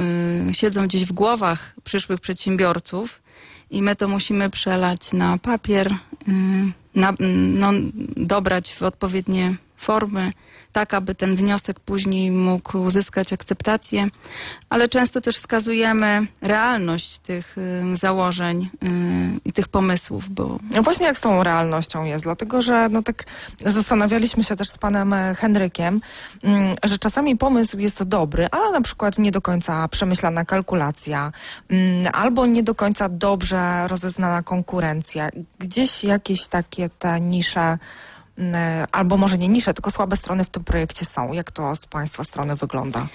y, siedzą gdzieś w głowach przyszłych przedsiębiorców i my to musimy przelać na papier, na, no, dobrać w odpowiednie formy, tak aby ten wniosek później mógł uzyskać akceptację, ale często też wskazujemy realność tych założeń y, i tych pomysłów, bo No właśnie jak z tą realnością jest, dlatego że no tak zastanawialiśmy się też z panem e, Henrykiem, mm, że czasami pomysł jest dobry, ale na przykład nie do końca przemyślana kalkulacja, mm, albo nie do końca dobrze rozeznana konkurencja. Gdzieś jakieś takie te nisze, albo może nie nisze, tylko słabe strony w tym projekcie są. Jak to z państwa strony wygląda?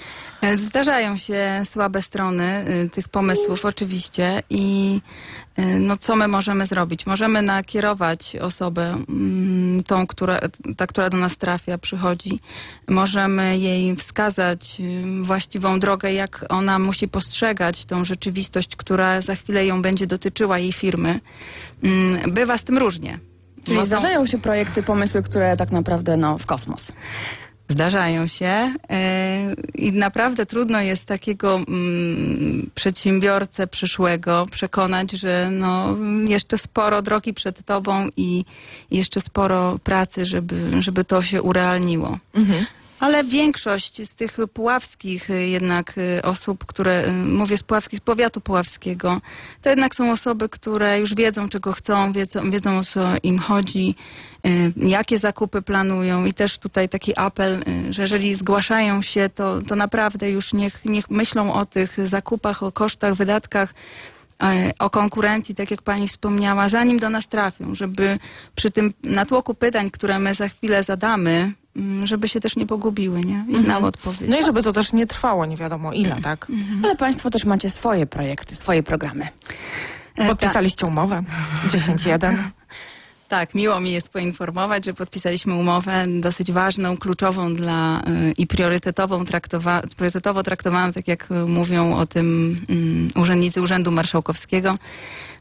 E, Zdarzają się słabe strony y, tych pomysłów oczywiście i no, co my możemy zrobić? Możemy nakierować osobę, mm, tą, która, ta, która do nas trafia, przychodzi. Możemy jej wskazać właściwą drogę, jak ona musi postrzegać tą rzeczywistość, która za chwilę ją będzie dotyczyła jej firmy. Mm, Bywa z tym różnie. Czyli zdarzają się projekty, pomysły, które tak naprawdę no, w kosmos. Zdarzają się e, i naprawdę trudno jest takiego mm, przedsiębiorcę przyszłego przekonać, że no, jeszcze sporo drogi przed tobą i jeszcze sporo pracy, żeby, żeby to się urealniło. Ale większość z tych puławskich y, jednak y, osób, które, y, mówię z puławskich, z powiatu puławskiego, to jednak są osoby, które już wiedzą, czego chcą, wiedzą, wiedzą o co im chodzi, jakie zakupy planują. I też tutaj taki apel, że jeżeli zgłaszają się, to, to naprawdę już niech, niech myślą o tych zakupach, o kosztach, wydatkach, o konkurencji, tak jak pani wspomniała, zanim do nas trafią, żeby przy tym natłoku pytań, które my za chwilę zadamy, żeby się też nie pogubiły, nie? I znały odpowiedź. No i żeby to też nie trwało nie wiadomo ile, tak? Ale państwo też macie swoje projekty, swoje programy. E, Podpisaliście umowę <laughs> 10.1. Tak, miło mi jest poinformować, że podpisaliśmy umowę dosyć ważną, kluczową dla y, i priorytetową traktowa- priorytetowo traktowaną, tak jak mówią o tym mm, urzędnicy Urzędu Marszałkowskiego.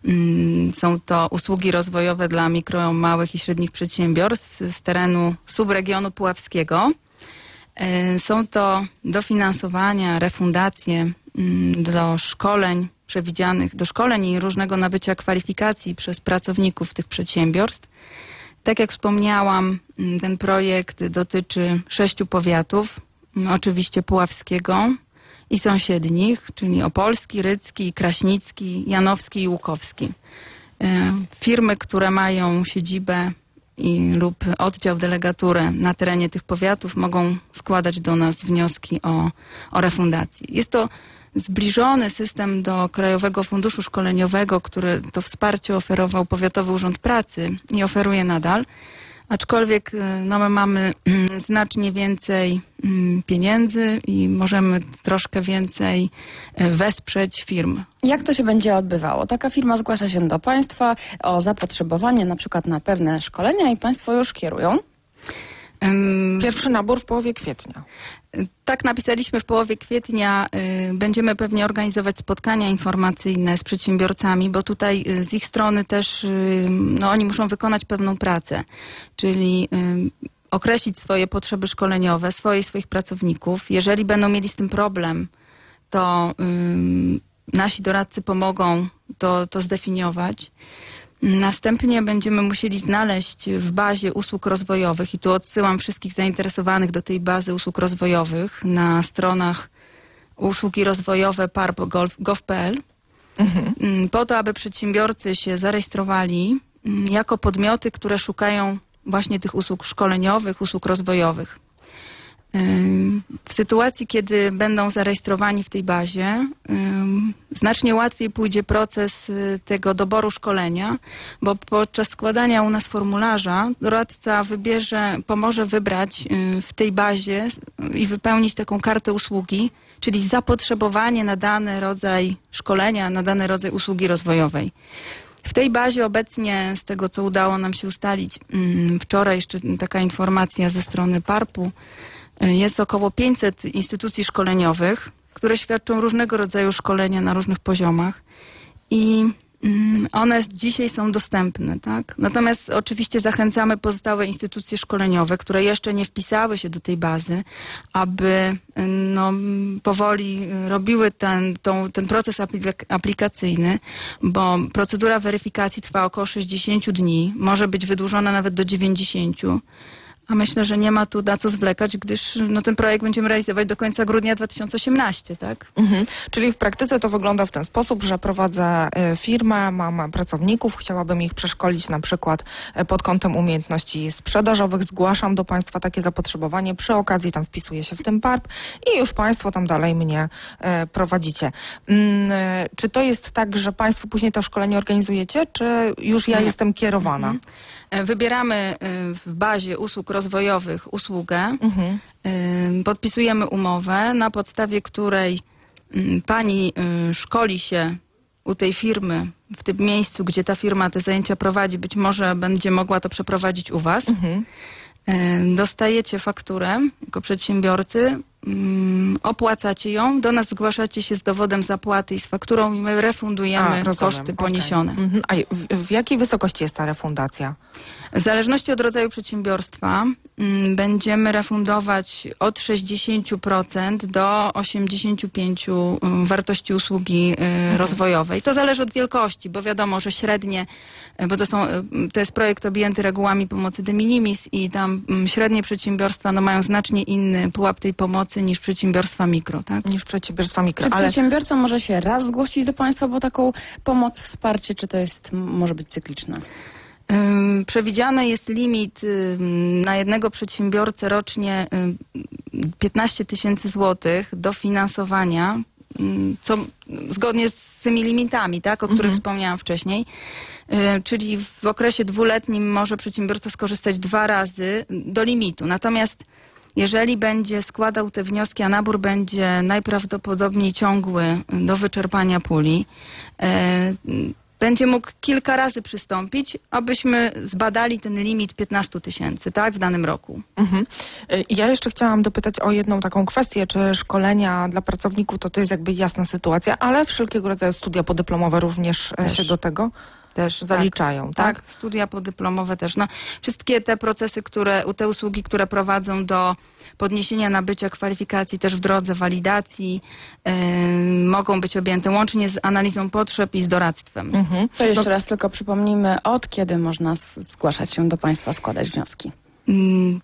Mm, Są to usługi rozwojowe dla mikro, małych i średnich przedsiębiorstw z terenu subregionu puławskiego. E, Są to dofinansowania, refundacje mm, do szkoleń przewidzianych, do szkoleń i różnego nabycia kwalifikacji przez pracowników tych przedsiębiorstw. Tak jak wspomniałam, mm, ten projekt dotyczy sześciu powiatów, oczywiście Puławskiego i sąsiednich, czyli Opolski, Rycki, Kraśnicki, Janowski i Łukowski. E, Firmy, które mają siedzibę i, lub oddział, delegaturę na terenie tych powiatów mogą składać do nas wnioski o, o refundację. Jest to zbliżony system do Krajowego Funduszu Szkoleniowego, który to wsparcie oferował Powiatowy Urząd Pracy i oferuje nadal. Aczkolwiek y, no, my mamy mm, znacznie więcej mm, pieniędzy i możemy troszkę więcej y, wesprzeć firm. Jak to się będzie odbywało? Taka firma zgłasza się do państwa o zapotrzebowanie na przykład na pewne szkolenia i państwo już kierują. Pierwszy nabór w połowie kwietnia. Tak napisaliśmy w połowie kwietnia. y, Będziemy pewnie organizować spotkania informacyjne z przedsiębiorcami, bo tutaj y, z ich strony też y, no, oni muszą wykonać pewną pracę, czyli określić swoje potrzeby szkoleniowe, swoje i swoich pracowników. Jeżeli będą mieli z tym problem, to nasi doradcy pomogą to, to zdefiniować. Następnie będziemy musieli znaleźć w bazie usług rozwojowych i tu odsyłam wszystkich zainteresowanych do tej bazy usług rozwojowych na stronach usługi rozwojowe parp.gov.pl mm, po to, aby przedsiębiorcy się zarejestrowali mm, jako podmioty, które szukają właśnie tych usług szkoleniowych, usług rozwojowych. W sytuacji, kiedy będą zarejestrowani w tej bazie, znacznie łatwiej pójdzie proces y, tego doboru szkolenia, bo podczas składania u nas formularza doradca wybierze, pomoże wybrać y, w tej bazie i wypełnić taką kartę usługi, czyli zapotrzebowanie na dany rodzaj szkolenia, na dany rodzaj usługi rozwojowej. W tej bazie obecnie, z tego co udało nam się ustalić, mm, wczoraj jeszcze taka informacja ze strony PARP-u, jest około 500 instytucji szkoleniowych, które świadczą różnego rodzaju szkolenia na różnych poziomach i mm, one dzisiaj są dostępne, tak? Natomiast oczywiście zachęcamy pozostałe instytucje szkoleniowe, które jeszcze nie wpisały się do tej bazy, aby no, powoli robiły ten, tą, ten proces aplik- aplikacyjny, bo procedura weryfikacji trwa około 60 dni, może być wydłużona nawet do 90. A myślę, że nie ma tu na co zwlekać, gdyż no, ten projekt będziemy realizować do końca grudnia 2018, tak? Mhm. Czyli w praktyce to wygląda w ten sposób, że prowadzę e, firmę, mam pracowników, chciałabym ich przeszkolić na przykład e, pod kątem umiejętności sprzedażowych, zgłaszam do Państwa takie zapotrzebowanie, przy okazji tam wpisuję się w tym PARP i już Państwo tam dalej mnie e, prowadzicie. Mm, czy to jest tak, że Państwo później to szkolenie organizujecie, czy już ja Nie. jestem kierowana? E, Wybieramy w bazie usług rozwojowych usługę, Mhm. podpisujemy umowę, na podstawie której pani e, szkoli się u tej firmy, w tym miejscu, gdzie ta firma te zajęcia prowadzi, być może będzie mogła to przeprowadzić u was. Mhm. Dostajecie fakturę jako przedsiębiorcy, opłacacie ją, do nas zgłaszacie się z dowodem zapłaty i z fakturą i my refundujemy A, koszty poniesione. Mhm. A w, w jakiej wysokości jest ta refundacja? W zależności od rodzaju przedsiębiorstwa mm, będziemy refundować od 60% do 85% mm, wartości usługi y, rozwojowej. To zależy od wielkości, bo wiadomo, że średnie, y, bo to, są, y, to jest projekt objęty regułami pomocy de minimis i tam mm, średnie przedsiębiorstwa no, mają znacznie inny pułap tej pomocy niż przedsiębiorstwa mikro. Tak? Niż przedsiębiorstwa mikro. Czy Ale przedsiębiorca może się raz zgłosić do Państwa po taką pomoc, wsparcie, czy to jest, może być cykliczne? Przewidziany jest limit na jednego przedsiębiorcę rocznie ym, 15 tysięcy złotych dofinansowania, ym, co zgodnie z tymi limitami, tak, o których wspomniałam wcześniej. Czyli w okresie dwuletnim może przedsiębiorca skorzystać dwa razy do limitu. Natomiast jeżeli będzie składał te wnioski, a nabór będzie najprawdopodobniej ciągły do wyczerpania puli, e, będzie mógł kilka razy przystąpić, abyśmy zbadali ten limit 15 tysięcy, tak, w danym roku. Mhm. Ja jeszcze chciałam dopytać o jedną taką kwestię, czy szkolenia dla pracowników to to jest jakby jasna sytuacja, ale wszelkiego rodzaju studia podyplomowe również e, Też. się do tego Też zaliczają, tak? Tak, studia podyplomowe też. No, wszystkie te procesy, które, te usługi, które prowadzą do podniesienia nabycia kwalifikacji też w drodze walidacji mogą być objęte łącznie z analizą potrzeb i z doradztwem. Mhm. To jeszcze raz tylko przypomnijmy, od kiedy można zgłaszać się do Państwa, składać wnioski. Mm,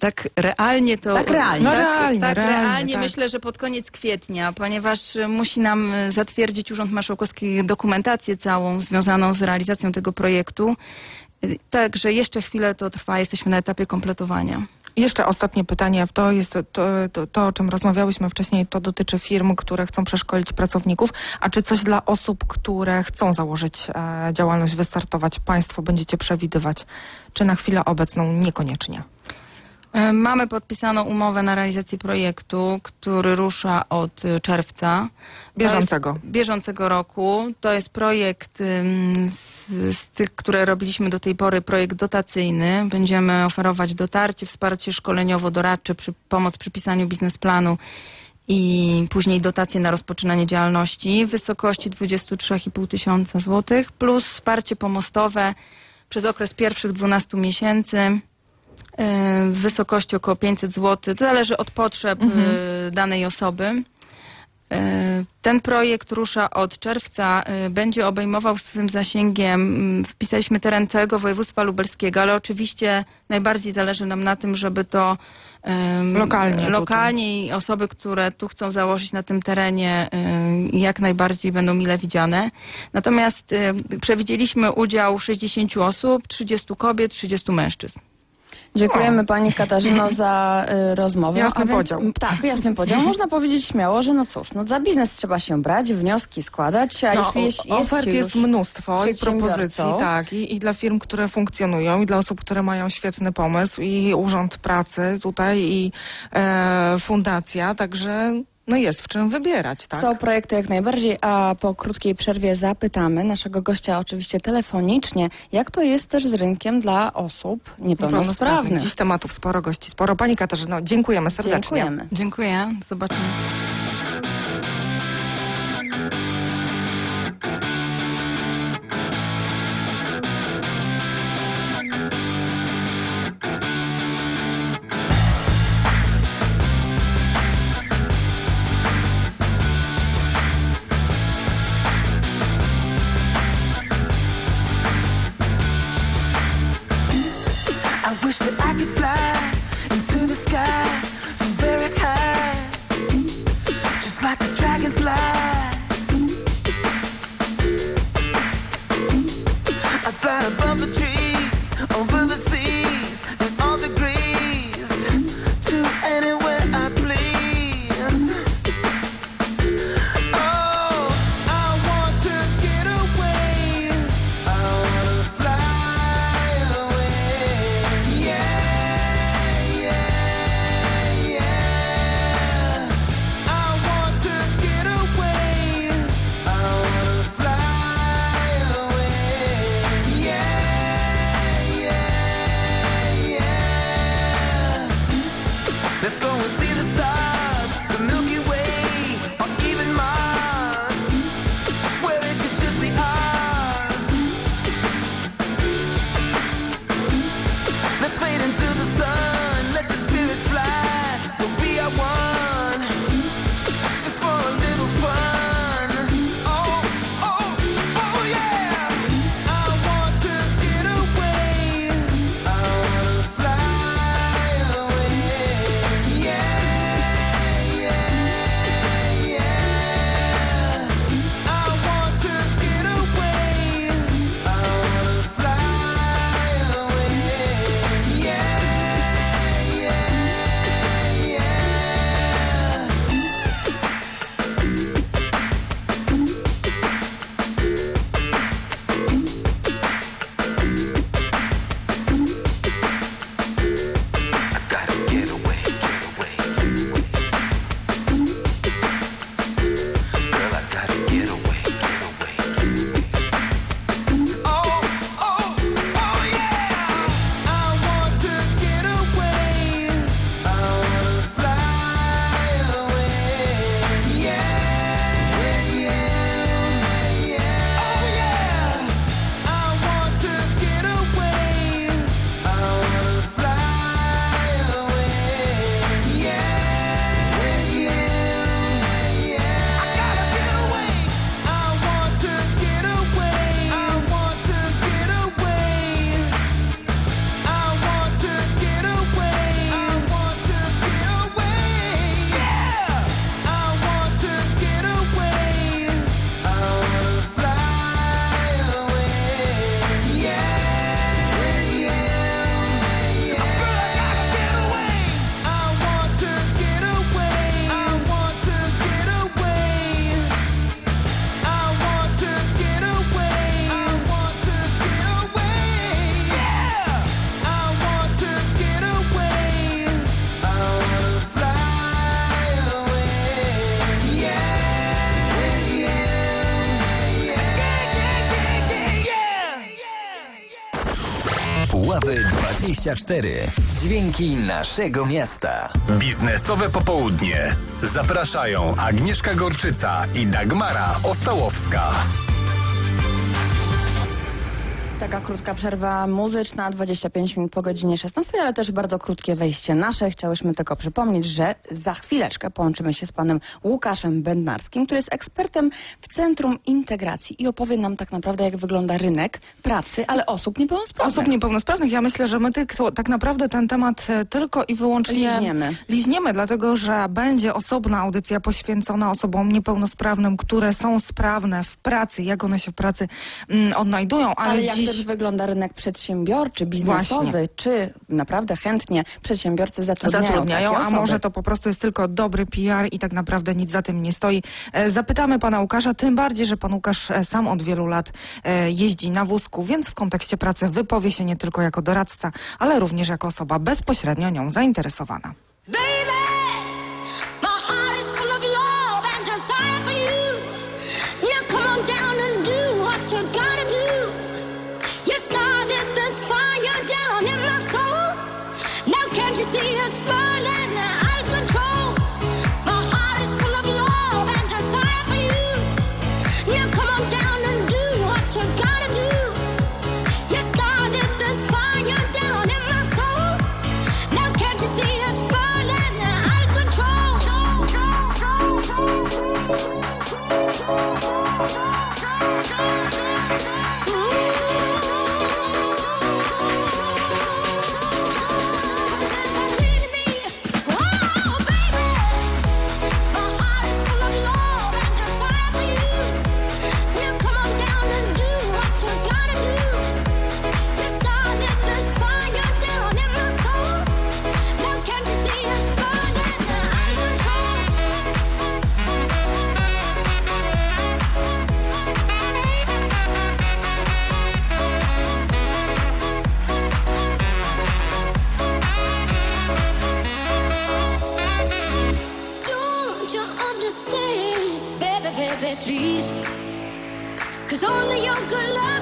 Tak realnie to. Tak realnie. No tak, realnie, tak, realnie, realnie tak. myślę, że pod koniec kwietnia, ponieważ musi nam y, zatwierdzić Urząd Marszałkowski dokumentację całą związaną z realizacją tego projektu. Y, Także jeszcze chwilę to trwa, jesteśmy na etapie kompletowania. Jeszcze ostatnie pytanie, to jest to, to, to, o czym rozmawiałyśmy wcześniej, to dotyczy firm, które chcą przeszkolić pracowników, a czy coś dla osób, które chcą założyć e, działalność, wystartować, Państwo będziecie przewidywać, czy na chwilę obecną niekoniecznie? Y, Mamy podpisaną umowę na realizację projektu, który rusza od y, czerwca. Bieżącego. Bieżącego roku. To jest projekt z, z tych, które robiliśmy do tej pory, projekt dotacyjny. Będziemy oferować dotarcie, wsparcie szkoleniowo-doradcze, przy, pomoc przy pisaniu biznesplanu i później dotacje na rozpoczynanie działalności w wysokości 23,5 tysiąca złotych, plus wsparcie pomostowe przez okres pierwszych 12 miesięcy w wysokości około 500 zł. To zależy od potrzeb y, danej osoby. Y, Ten projekt rusza od czerwca, y, będzie obejmował swym zasięgiem, mm, wpisaliśmy teren całego województwa lubelskiego, ale oczywiście najbardziej zależy nam na tym, żeby to Lokalnie lokalnie i osoby, które tu chcą założyć na tym terenie jak najbardziej będą mile widziane. Natomiast przewidzieliśmy udział 60 osób, 30 kobiet, 30 mężczyzn. Dziękujemy Pani Katarzyno <laughs> za y, rozmowę. Jasny więc- podział. Tak, jasny podział. Można powiedzieć śmiało, że no cóż, no za biznes trzeba się brać, wnioski składać, a No, jeśli jest, jest ofert jest mnóstwo i propozycji, tak, i, i dla firm, które funkcjonują, i dla osób, które mają świetny pomysł, i Urząd Pracy tutaj, i e, fundacja, także No jest w czym wybierać, tak? Są projekty jak najbardziej, a po krótkiej przerwie zapytamy naszego gościa oczywiście telefonicznie, jak to jest też z rynkiem dla osób niepełnosprawnych. Dziś tematów sporo gości, sporo. Pani Katarzyno, dziękujemy serdecznie. Dziękujemy. Dziękuję. Zobaczymy. 24. Dźwięki naszego miasta. Biznesowe popołudnie. Zapraszają Agnieszka Gorczyca i Dagmara Ostałowska. Taka krótka przerwa muzyczna, 25 minut po godzinie 16, ale też bardzo krótkie wejście nasze. Chciałyśmy tylko przypomnieć, że za chwileczkę połączymy się z panem Łukaszem Bednarskim, który jest ekspertem w Centrum Integracji i opowie nam tak naprawdę, jak wygląda rynek pracy, ale osób niepełnosprawnych. Osób niepełnosprawnych. Ja myślę, że my tylko, tak naprawdę ten temat e, tylko i wyłącznie Liźniemy. liźniemy, dlatego że będzie osobna audycja poświęcona osobom niepełnosprawnym, które są sprawne w pracy, jak one się w pracy mm, odnajdują, ale, Ale dziś też wygląda rynek przedsiębiorczy, biznesowy, Właśnie. czy naprawdę chętnie przedsiębiorcy zatrudniają, zatrudniają, takie a osoby? może to po prostu jest tylko dobry PR i tak naprawdę nic za tym nie stoi. E, Zapytamy pana Łukasza, tym bardziej, że pan Łukasz e, sam od wielu lat e, jeździ na wózku, więc w kontekście pracy wypowie się nie tylko jako doradca, ale również jako osoba bezpośrednio nią zainteresowana. Baby, please? Cause only your good loving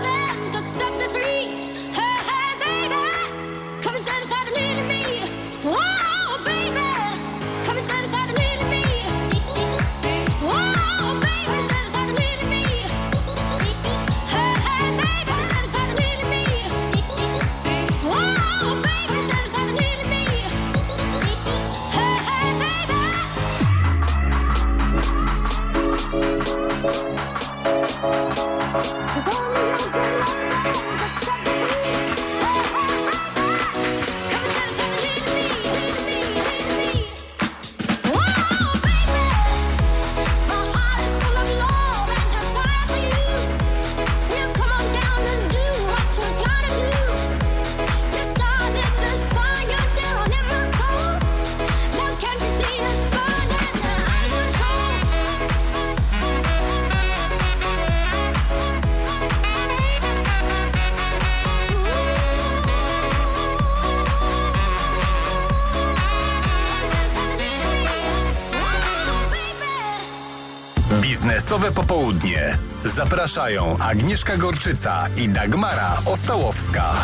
Zapraszają Agnieszka Gorczyca i Dagmara Ostałowska.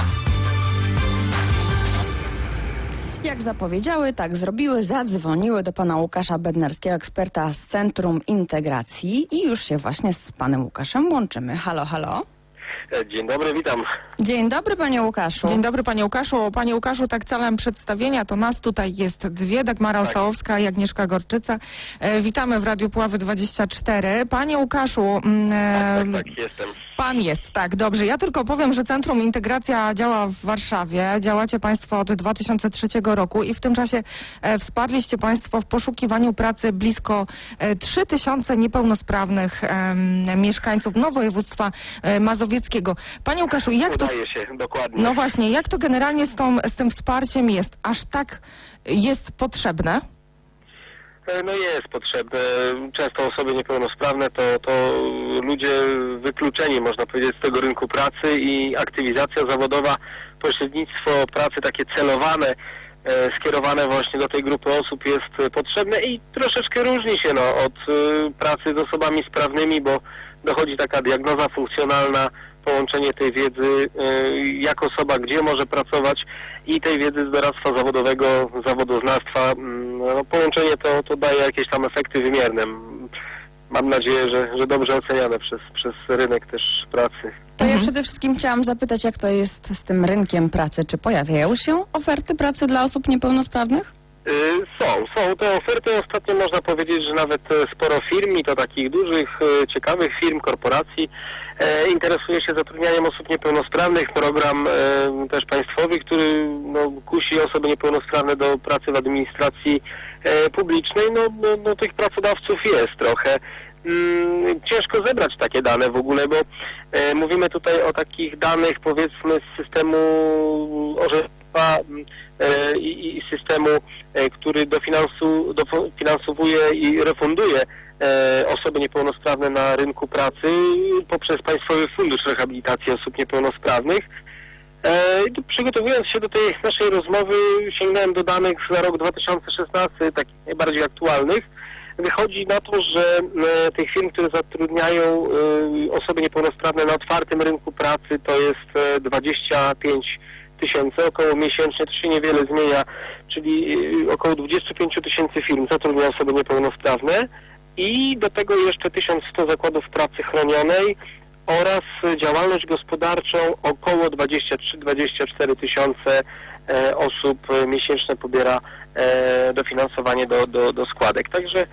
Jak zapowiedziały, tak zrobiły, zadzwoniły do pana Łukasza Bednarskiego, eksperta z Centrum Integracji i już się właśnie z panem Łukaszem łączymy. Halo, halo. E, Dzień dobry, witam. Dzień dobry, panie Łukaszu. Dzień dobry panie Łukaszu. Panie Łukaszu, tak celem przedstawienia to nas tutaj jest dwie, Dagmara Ostałowska i Agnieszka Gorczyca. E, witamy w Radiu Puławy 24. Panie Łukaszu, mm, e, Tak, jestem. Pan jest, tak, dobrze. Ja tylko powiem, że Centrum Integracja działa w Warszawie. Działacie Państwo od 2003 roku i w tym czasie e, wsparliście Państwo w poszukiwaniu pracy blisko e, 3000 niepełnosprawnych em, mieszkańców no, województwa e, mazowieckiego. Panie Łukaszu, jak to... Udaje się, dokładnie. No właśnie, jak to generalnie z, tą, z tym wsparciem jest? Aż tak jest potrzebne? E, No jest potrzebne. Często osoby niepełnosprawne to, to ludzie wykluczeni, można powiedzieć, z tego rynku pracy i aktywizacja zawodowa, pośrednictwo pracy takie celowane, e, skierowane właśnie do tej grupy osób jest potrzebne i troszeczkę różni się no, od e, pracy z osobami sprawnymi, bo dochodzi taka diagnoza funkcjonalna, połączenie tej wiedzy, jak osoba gdzie może pracować i tej wiedzy z doradztwa zawodowego, zawodoznawstwa. Mm, No, połączenie to, to daje jakieś tam efekty wymierne. Mam nadzieję, że, że dobrze oceniane przez, przez rynek też pracy. To ja przede wszystkim chciałam zapytać, jak to jest z tym rynkiem pracy. Czy pojawiają się oferty pracy dla osób niepełnosprawnych? Y, Są, są te oferty. Ostatnio można powiedzieć, że nawet e, sporo firm i to takich dużych, e, ciekawych firm, korporacji e, interesuje się zatrudnianiem osób niepełnosprawnych. Program też państwowy, który no, kusi osoby niepełnosprawne do pracy w administracji publicznej. No, no, no tych pracodawców jest trochę. Mm, ciężko zebrać takie dane w ogóle, bo mówimy tutaj o takich danych powiedzmy z systemu orzecznictwa mm, i, i systemu, e, który dofinansowuje i refunduje e, osoby niepełnosprawne na rynku pracy poprzez Państwowy Fundusz Rehabilitacji Osób Niepełnosprawnych. E, przygotowując się do tej naszej rozmowy sięgnąłem do danych za rok 2016, takich najbardziej aktualnych. Wychodzi na to, że e, tych firm, które zatrudniają e, osoby niepełnosprawne na otwartym rynku pracy to jest e, 25 tysięcy, około miesięcznie, to się niewiele zmienia, czyli e, około 25 tysięcy firm zatrudnia osoby niepełnosprawne. i do tego jeszcze 1100 zakładów pracy chronionej oraz działalność gospodarczą około 23-24 tysiące e, osób miesięcznie pobiera e, dofinansowanie do, do, do składek. Także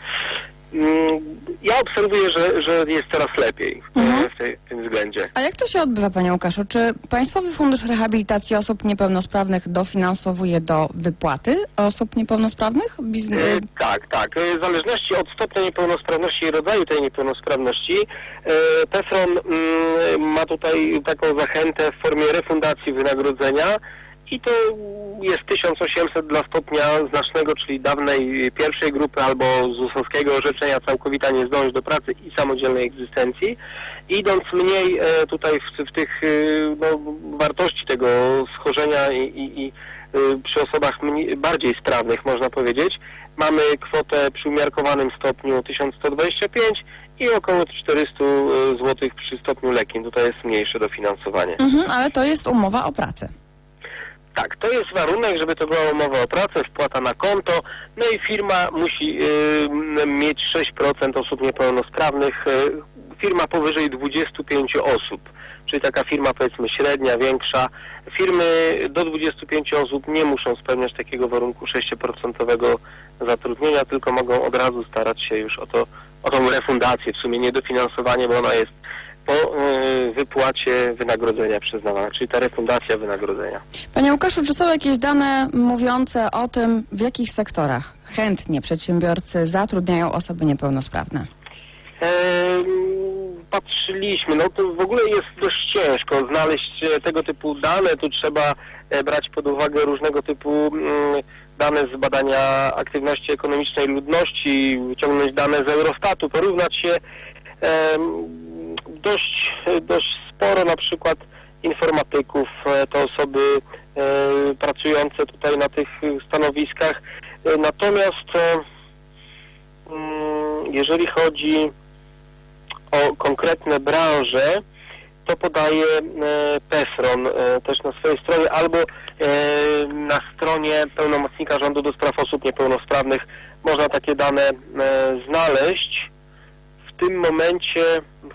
ja obserwuję, że, że jest coraz lepiej e, w, tej, w tym względzie. A jak to się odbywa, Panie Łukaszu? Czy Państwowy Fundusz Rehabilitacji Osób Niepełnosprawnych dofinansowuje do wypłaty osób niepełnosprawnych? Bizne... E, Tak, tak. E, W zależności od stopnia niepełnosprawności i rodzaju tej niepełnosprawności, e, PEFRON mm, ma tutaj taką zachętę w formie refundacji wynagrodzenia i to jest 1800 dla stopnia znacznego, czyli dawnej pierwszej grupy albo ZUS-owskiego orzeczenia całkowita niezdolność do pracy i samodzielnej egzystencji. Idąc mniej e, tutaj w, w tych e, no, wartości tego schorzenia i, i, i y, przy osobach mniej, bardziej sprawnych, można powiedzieć, mamy kwotę przy umiarkowanym stopniu 1125 i około 400 zł przy stopniu lekkim. Tutaj jest mniejsze dofinansowanie. Mhm, ale to jest umowa o pracę. Tak, to jest warunek, żeby to była umowa o pracę, wpłata na konto, no i firma musi y, mieć 6% osób niepełnosprawnych, y, firma powyżej 25 osób, czyli taka firma powiedzmy średnia, większa. Firmy do 25 osób nie muszą spełniać takiego warunku 6% zatrudnienia, tylko mogą od razu starać się już o, to, o tą refundację, w sumie nie dofinansowanie, bo ona jest po y, wypłacie wynagrodzenia przyznawana, czyli ta refundacja wynagrodzenia. Panie Łukaszu, czy są jakieś dane mówiące o tym, w jakich sektorach chętnie przedsiębiorcy zatrudniają osoby niepełnosprawne? Em, patrzyliśmy, no to w ogóle jest dość ciężko znaleźć e, tego typu dane, tu trzeba e, brać pod uwagę różnego typu mm, dane z badania aktywności ekonomicznej ludności, wyciągnąć dane z Eurostatu, porównać się dość, dość sporo na przykład informatyków, e, to osoby e, pracujące tutaj na tych stanowiskach. E, Natomiast mm, jeżeli chodzi o konkretne branże, to podaje PESRON e, też na swojej stronie albo na stronie pełnomocnika rządu do spraw osób niepełnosprawnych można takie dane znaleźć. W tym momencie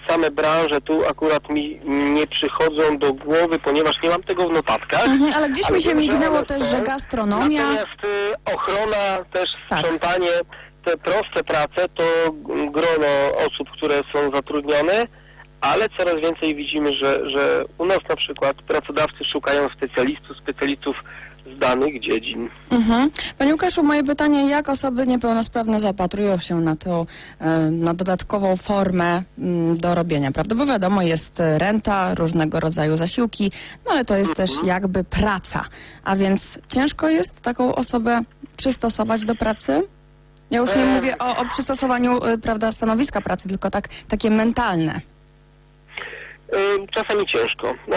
same branże tu akurat mi nie przychodzą do głowy, ponieważ nie mam tego w notatkach. Mhm, ale gdzieś mi się mignęło też, że gastronomia... Natomiast y, ochrona, też sprzątanie, te proste prace to grono osób, które są zatrudnione, ale coraz więcej widzimy, że, że u nas na przykład pracodawcy szukają specjalistów, specjalistów z danych dziedzin. Mhm. Panie Łukaszu, moje pytanie, jak osoby niepełnosprawne zaopatrują się na tą e, na dodatkową formę mm, do robienia, prawda? Bo wiadomo, jest e, renta, różnego rodzaju zasiłki, no ale to jest też jakby praca. A więc ciężko jest taką osobę przystosować do pracy? Ja już nie mówię o, o przystosowaniu, e, prawda, stanowiska pracy, tylko tak takie mentalne. Czasami ciężko. No,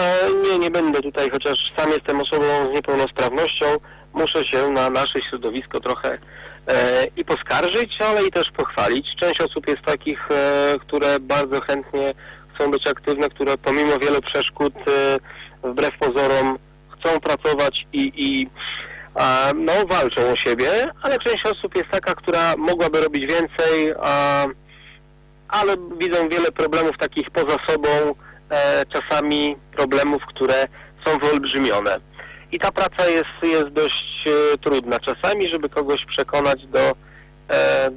nie, nie będę tutaj, chociaż sam jestem osobą z niepełnosprawnością, muszę się na nasze środowisko trochę e, i poskarżyć, ale i też pochwalić. Część osób jest takich, e, które bardzo chętnie chcą być aktywne, które pomimo wielu przeszkód e, wbrew pozorom chcą pracować i, i no, walczą o siebie, ale część osób jest taka, która mogłaby robić więcej, ale widzą wiele problemów takich poza sobą, czasami problemów, które są wyolbrzymione. I ta praca jest, jest dość e, trudna czasami, żeby kogoś przekonać do, e,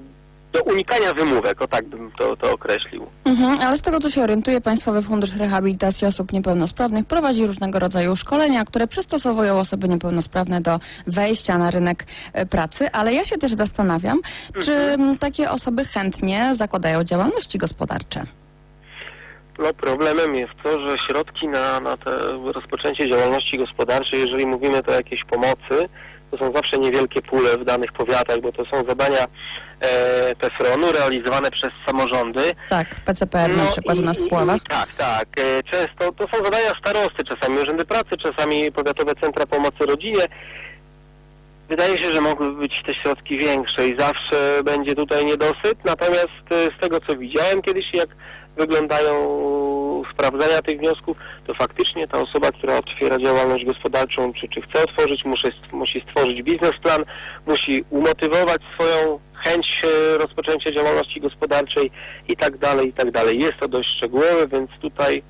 do unikania wymówek, o tak bym to, to określił. Mhm, ale z tego, co się orientuję, Państwowy Fundusz Rehabilitacji Osób Niepełnosprawnych prowadzi różnego rodzaju szkolenia, które przystosowują osoby niepełnosprawne do wejścia na rynek e, pracy, ale ja się też zastanawiam, czy m, takie osoby chętnie zakładają działalności gospodarcze. No problemem jest to, że środki na, na te rozpoczęcie działalności gospodarczej, jeżeli mówimy to o jakiejś pomocy, to są zawsze niewielkie pule w danych powiatach, bo to są zadania e, PFRON-u realizowane przez samorządy. Tak, PCPR na No przykład u nas w i- Puławach. i- Tak, tak. E, Często to są zadania starosty, czasami urzędy pracy, czasami powiatowe centra pomocy rodzinie. Wydaje się, że mogłyby być te środki większe i zawsze będzie tutaj niedosyt, natomiast e, z tego co widziałem kiedyś, jak wyglądają sprawdzenia tych wniosków, to faktycznie ta osoba, która otwiera działalność gospodarczą, czy, czy chce otworzyć, musi, musi stworzyć biznesplan, musi umotywować swoją chęć e, rozpoczęcia działalności gospodarczej i tak dalej, i tak dalej. Jest to dość szczegółowe, więc tutaj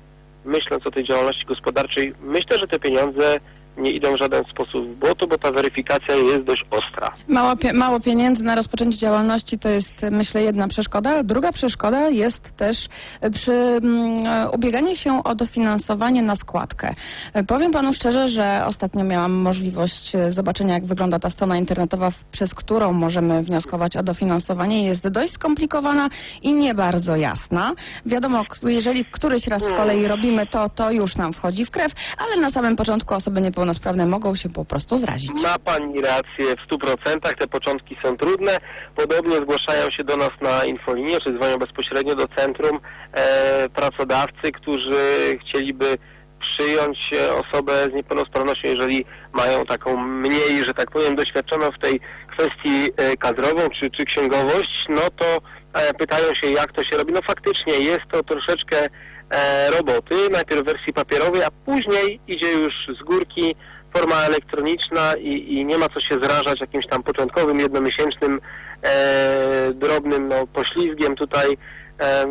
myśląc o tej działalności gospodarczej, myślę, że te pieniądze nie idą w żaden sposób w błoto, bo ta weryfikacja jest dość ostra. Mało, pie- mało pieniędzy na rozpoczęcie działalności to jest, e, myślę, jedna przeszkoda. Druga przeszkoda jest też e, przy mm, e, ubieganiu się o dofinansowanie na składkę. Powiem panu szczerze, że ostatnio miałam możliwość zobaczenia, jak wygląda ta strona internetowa, przez którą możemy wnioskować o dofinansowanie. Jest dość skomplikowana i nie bardzo jasna. Wiadomo, jeżeli któryś raz z kolei robimy to, to już nam wchodzi w krew, ale na samym początku osoby niepełnosprawne mogą się po prostu zrazić. Ma Pani rację w 100%, te początki są trudne. Podobnie zgłaszają się do nas na infolinię, czy dzwonią bezpośrednio do centrum e, pracodawcy, którzy chcieliby przyjąć e, osobę z niepełnosprawnością, jeżeli mają taką mniej, że tak powiem, doświadczoną w tej kwestii e, kadrową czy, czy księgowość, no to e, pytają się, jak to się robi. No faktycznie jest to troszeczkę roboty, najpierw w wersji papierowej, a później idzie już z górki forma elektroniczna i, i nie ma co się zrażać jakimś tam początkowym, jednomiesięcznym, e, drobnym no, poślizgiem tutaj em,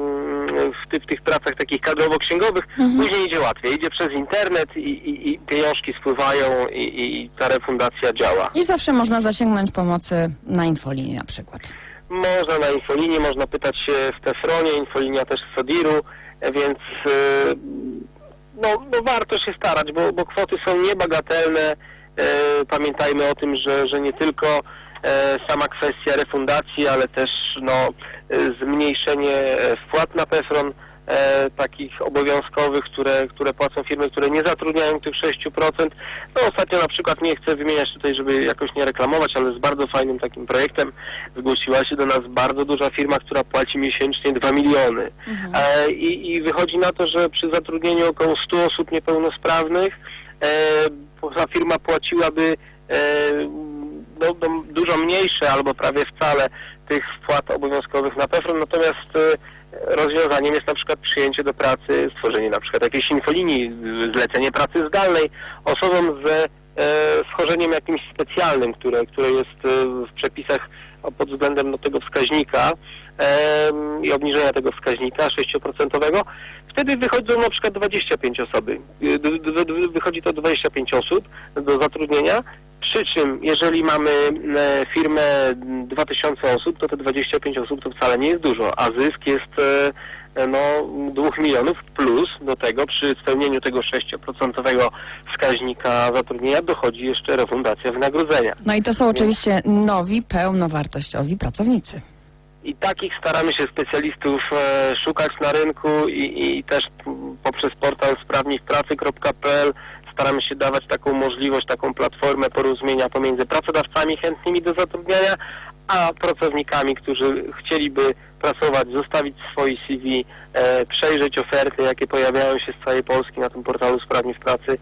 w, ty, w tych pracach takich kadrowo-księgowych. Później idzie łatwiej, idzie przez internet i, i, i pieniążki spływają i, i ta refundacja działa. I zawsze można zasięgnąć pomocy na infolinii na przykład. Można na infolinii, można pytać się w Tefronie, infolinia też z Sodiru, e, więc e, no, no warto się starać, bo, bo kwoty są niebagatelne. E, pamiętajmy o tym, że, że nie tylko e, sama kwestia refundacji, ale też no, zmniejszenie e, wpłat na PEFRON e, takich obowiązkowych, które, które płacą firmy, które nie zatrudniają tych 6%. No ostatnio na przykład nie chcę wymieniać tutaj, żeby jakoś nie reklamować, ale z bardzo fajnym takim projektem zgłosiła się do nas bardzo duża firma, która płaci miesięcznie 2 miliony. E, i, I wychodzi na to, że przy zatrudnieniu około 100 osób niepełnosprawnych e, ta firma płaciłaby e, no, no, dużo mniejsze albo prawie wcale tych wpłat obowiązkowych na PEFRON, natomiast e, rozwiązaniem jest na przykład przyjęcie do pracy, stworzenie na przykład jakiejś infolinii, zlecenie pracy zdalnej osobom ze e, schorzeniem jakimś specjalnym, które, które jest e, w przepisach pod względem tego wskaźnika em, i obniżenia tego wskaźnika 6%, wtedy wychodzą na przykład 25 osoby. Y, Wychodzi to 25 osób do zatrudnienia, przy czym jeżeli mamy e, firmę 2000 osób, to te 25 osób to wcale nie jest dużo, a zysk jest e, no, 2 milionów plus do tego przy spełnieniu tego 6% wskaźnika zatrudnienia dochodzi jeszcze refundacja wynagrodzenia. No i to są oczywiście nowi, pełnowartościowi pracownicy. I takich staramy się specjalistów e, szukać na rynku i, i też poprzez portal sprawnikpracy.pl staramy się dawać taką możliwość, taką platformę porozumienia pomiędzy pracodawcami chętnymi do zatrudniania, a pracownikami, którzy chcieliby pracować, zostawić swoje CV, e, przejrzeć oferty, jakie pojawiają się z całej Polski na tym portalu Sprawni w Pracy.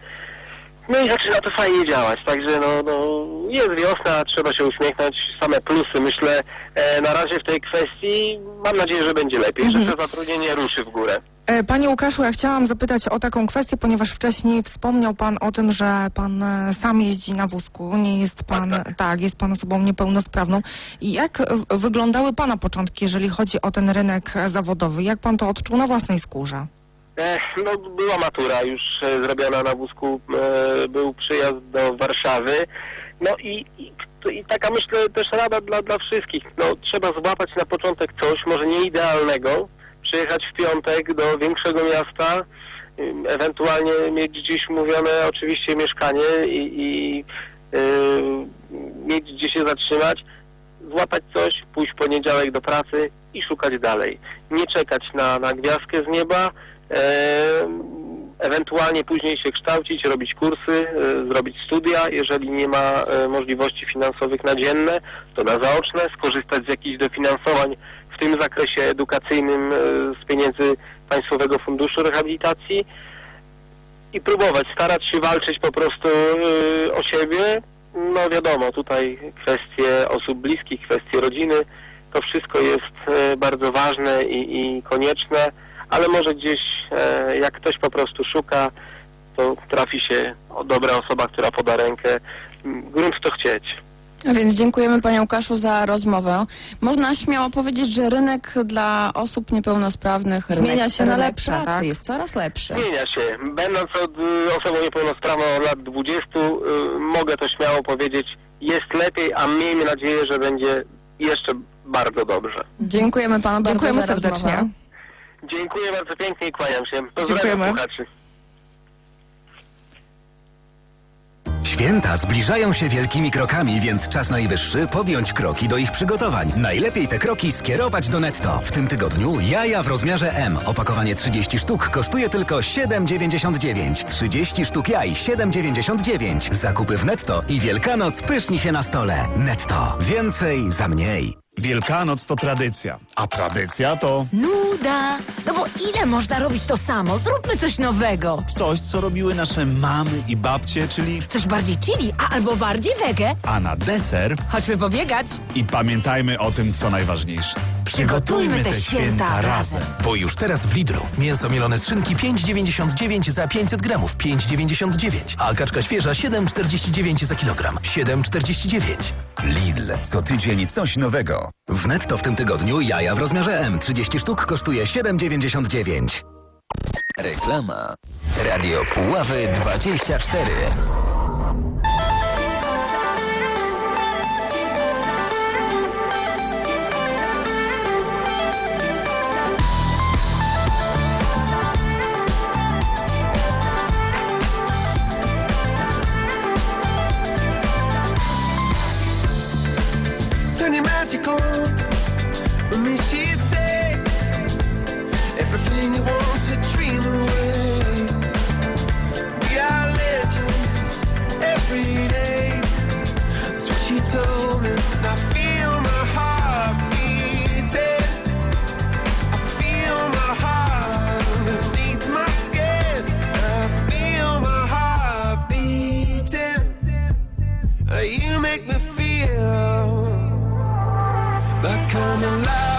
No i zaczyna to fajnie działać, także no, no jest wiosna, trzeba się uśmiechnąć, same plusy myślę e, na razie w tej kwestii, mam nadzieję, że będzie lepiej, że to zatrudnienie ruszy w górę. E, Panie Łukaszu, ja chciałam zapytać o taką kwestię, ponieważ wcześniej wspomniał Pan o tym, że Pan e, sam jeździ na wózku, nie jest Pan, tak, jest Pan osobą niepełnosprawną. I jak wyglądały Pana początki, jeżeli chodzi o ten rynek zawodowy? Jak Pan to odczuł na własnej skórze? No była matura już e, zrobiona na wózku, e, był przyjazd do Warszawy, no i, i, i taka myślę też rada dla, dla wszystkich, no trzeba złapać na początek coś, może nie idealnego, przyjechać w piątek do większego miasta, ewentualnie mieć gdzieś mówione oczywiście mieszkanie i, i y, mieć gdzie się zatrzymać, złapać coś, pójść w poniedziałek do pracy i szukać dalej. Nie czekać na, na gwiazdkę z nieba, ewentualnie później się kształcić, robić kursy, e, zrobić studia. Jeżeli nie ma e, możliwości finansowych na dzienne, to na zaoczne, skorzystać z jakichś dofinansowań w tym zakresie edukacyjnym e, z pieniędzy Państwowego Funduszu Rehabilitacji i próbować, starać się walczyć po prostu o siebie. No wiadomo, tutaj kwestie osób bliskich, kwestie rodziny, to wszystko jest bardzo ważne i, i konieczne, ale może gdzieś, e, jak ktoś po prostu szuka, to trafi się o dobra osoba, która poda rękę. Grunt to chcieć. A więc dziękujemy Panie Łukaszu za rozmowę. Można śmiało powiedzieć, że rynek dla osób niepełnosprawnych Zmienia rynek, się na lepsze, pracy tak? jest coraz lepszy. Zmienia się. Będąc od, y, osobą niepełnosprawną od lat 20, y, mogę to śmiało powiedzieć, jest lepiej, a miejmy nadzieję, że będzie jeszcze bardzo dobrze. Dziękujemy Panu bardzo Dziękujemy za serdecznie. rozmowę. Dziękuję bardzo pięknie i kłaniam się. Pozdrawiam Dziękujemy. słuchaczy. Święta zbliżają się wielkimi krokami, więc czas najwyższy podjąć kroki do ich przygotowań. Najlepiej te kroki skierować do netto. W tym tygodniu jaja w rozmiarze M. Opakowanie 30 sztuk kosztuje tylko 7,99. 30 sztuk jaj 7,99. Zakupy w netto i Wielkanoc pyszni się na stole. Netto. Więcej za mniej. Wielkanoc to tradycja, a tradycja to Nuda. No bo ile można robić to samo? Zróbmy coś nowego. coś, co robiły nasze mamy i babcie, czyli Coś bardziej chili, a albo bardziej wege. a na deser Chodźmy pobiegać. i pamiętajmy o tym, co najważniejsze. Przygotujmy te święta razem. Bo już teraz w Lidlu mięso mielone z szynki 5,99 za 500 gramów, 5,99, a kaczka świeża 7,49 za kilogram, 7,49. Lidl. Co tydzień coś nowego. W netto w tym tygodniu jaja w rozmiarze M. 30 sztuk kosztuje 7,99. Reklama. Radio Puławy 24. Turn your magic. With me, she'd say everything you come alive.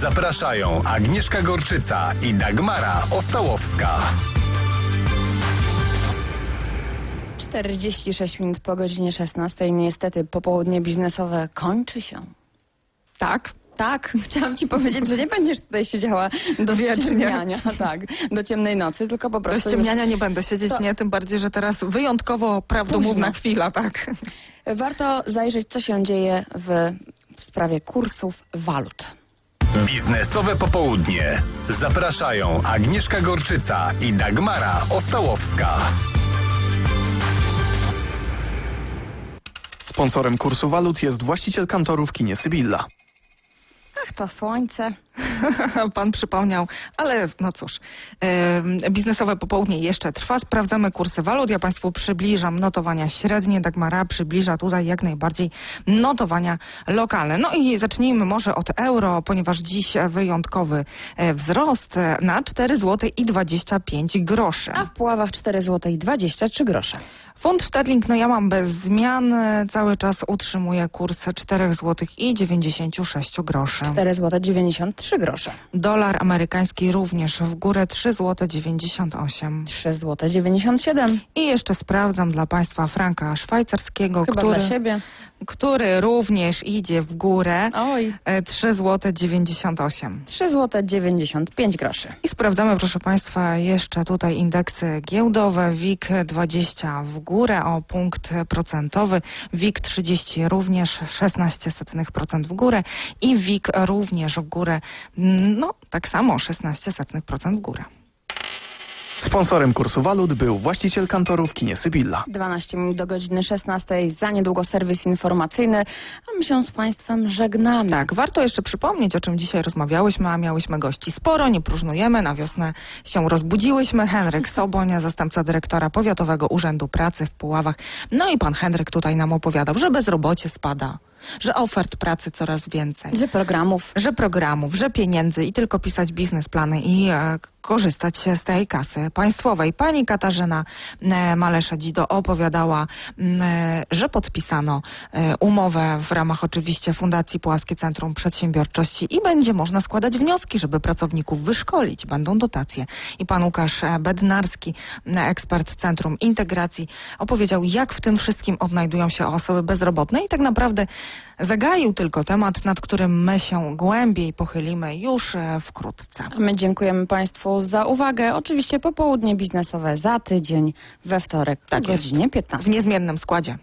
Zapraszają Agnieszka Gorczyca i Dagmara Ostałowska. 46 minut po godzinie 16. Niestety popołudnie biznesowe kończy się. Tak. Tak, <laughs> chciałam ci powiedzieć, że nie będziesz tutaj siedziała do Wiecznie. ściemniania, tak, do ciemnej nocy, tylko po Do prostu... ściemniania już- nie będę siedzieć, To- nie, tym bardziej, że teraz wyjątkowo prawdomówna Późno. chwila, tak. Warto zajrzeć, co się dzieje w, w sprawie kursów walut. Biznesowe popołudnie. Zapraszają Agnieszka Gorczyca i Dagmara Ostałowska. Sponsorem kursu walut jest właściciel kantoru w kinie Sybilla. Ach, to słońce. <laughs> Pan przypomniał, ale no cóż, biznesowe popołudnie jeszcze trwa. Sprawdzamy kursy walut. Ja Państwu przybliżam notowania średnie. Dagmara przybliża tutaj jak najbardziej notowania lokalne. No i zacznijmy może od euro, ponieważ dziś wyjątkowy e, wzrost e, na 4 zł i 25 groszy. A w Puławach 4 zł i 23 grosze. Funt szterling, no ja mam bez zmian. e, Cały czas utrzymuję kurs 4 zł i 96 groszy. 4 zł 93 grosze. Dolar amerykański również w górę 3 zł 98. 3 zł 97. I jeszcze sprawdzam dla Państwa franka szwajcarskiego, Chyba który, dla siebie. który również idzie w górę. Oj. E, 3 zł 98. 3 zł 95 groszy. I sprawdzamy, proszę Państwa, jeszcze tutaj indeksy giełdowe. WIG 20 w górę o punkt procentowy, WIG 30 również 16% w górę i WIG również w górę, no tak samo 16% w górę. Sponsorem kursu walut był właściciel kantoru w kinie Sybilla. 12 minut do godziny 16. Za niedługo serwis informacyjny. A my się z Państwem żegnamy. Tak, warto jeszcze przypomnieć, o czym dzisiaj rozmawiałyśmy, a miałyśmy gości sporo, nie próżnujemy, na wiosnę się rozbudziłyśmy. Henryk Sobonia, zastępca dyrektora Powiatowego Urzędu Pracy w Puławach. No i pan Henryk tutaj nam opowiadał, że bezrobocie spada, że ofert pracy coraz więcej. Że programów. Że programów, że pieniędzy i tylko pisać biznesplany i e, korzystać z tej kasy państwowej. Pani Katarzyna e, Malesza-Dzido opowiadała, m, e, że podpisano e, umowę w ramach oczywiście Fundacji Puławskie Centrum Przedsiębiorczości i będzie można składać wnioski, żeby pracowników wyszkolić. Będą dotacje. I pan Łukasz e, Bednarski, ekspert Centrum Integracji, opowiedział, jak w tym wszystkim odnajdują się osoby bezrobotne i tak naprawdę zagaił tylko temat, nad którym my się głębiej pochylimy już e, wkrótce. My dziękujemy Państwu za uwagę. Oczywiście popołudnie biznesowe za tydzień we wtorek Tak o godzinie 15. W niezmiennym składzie.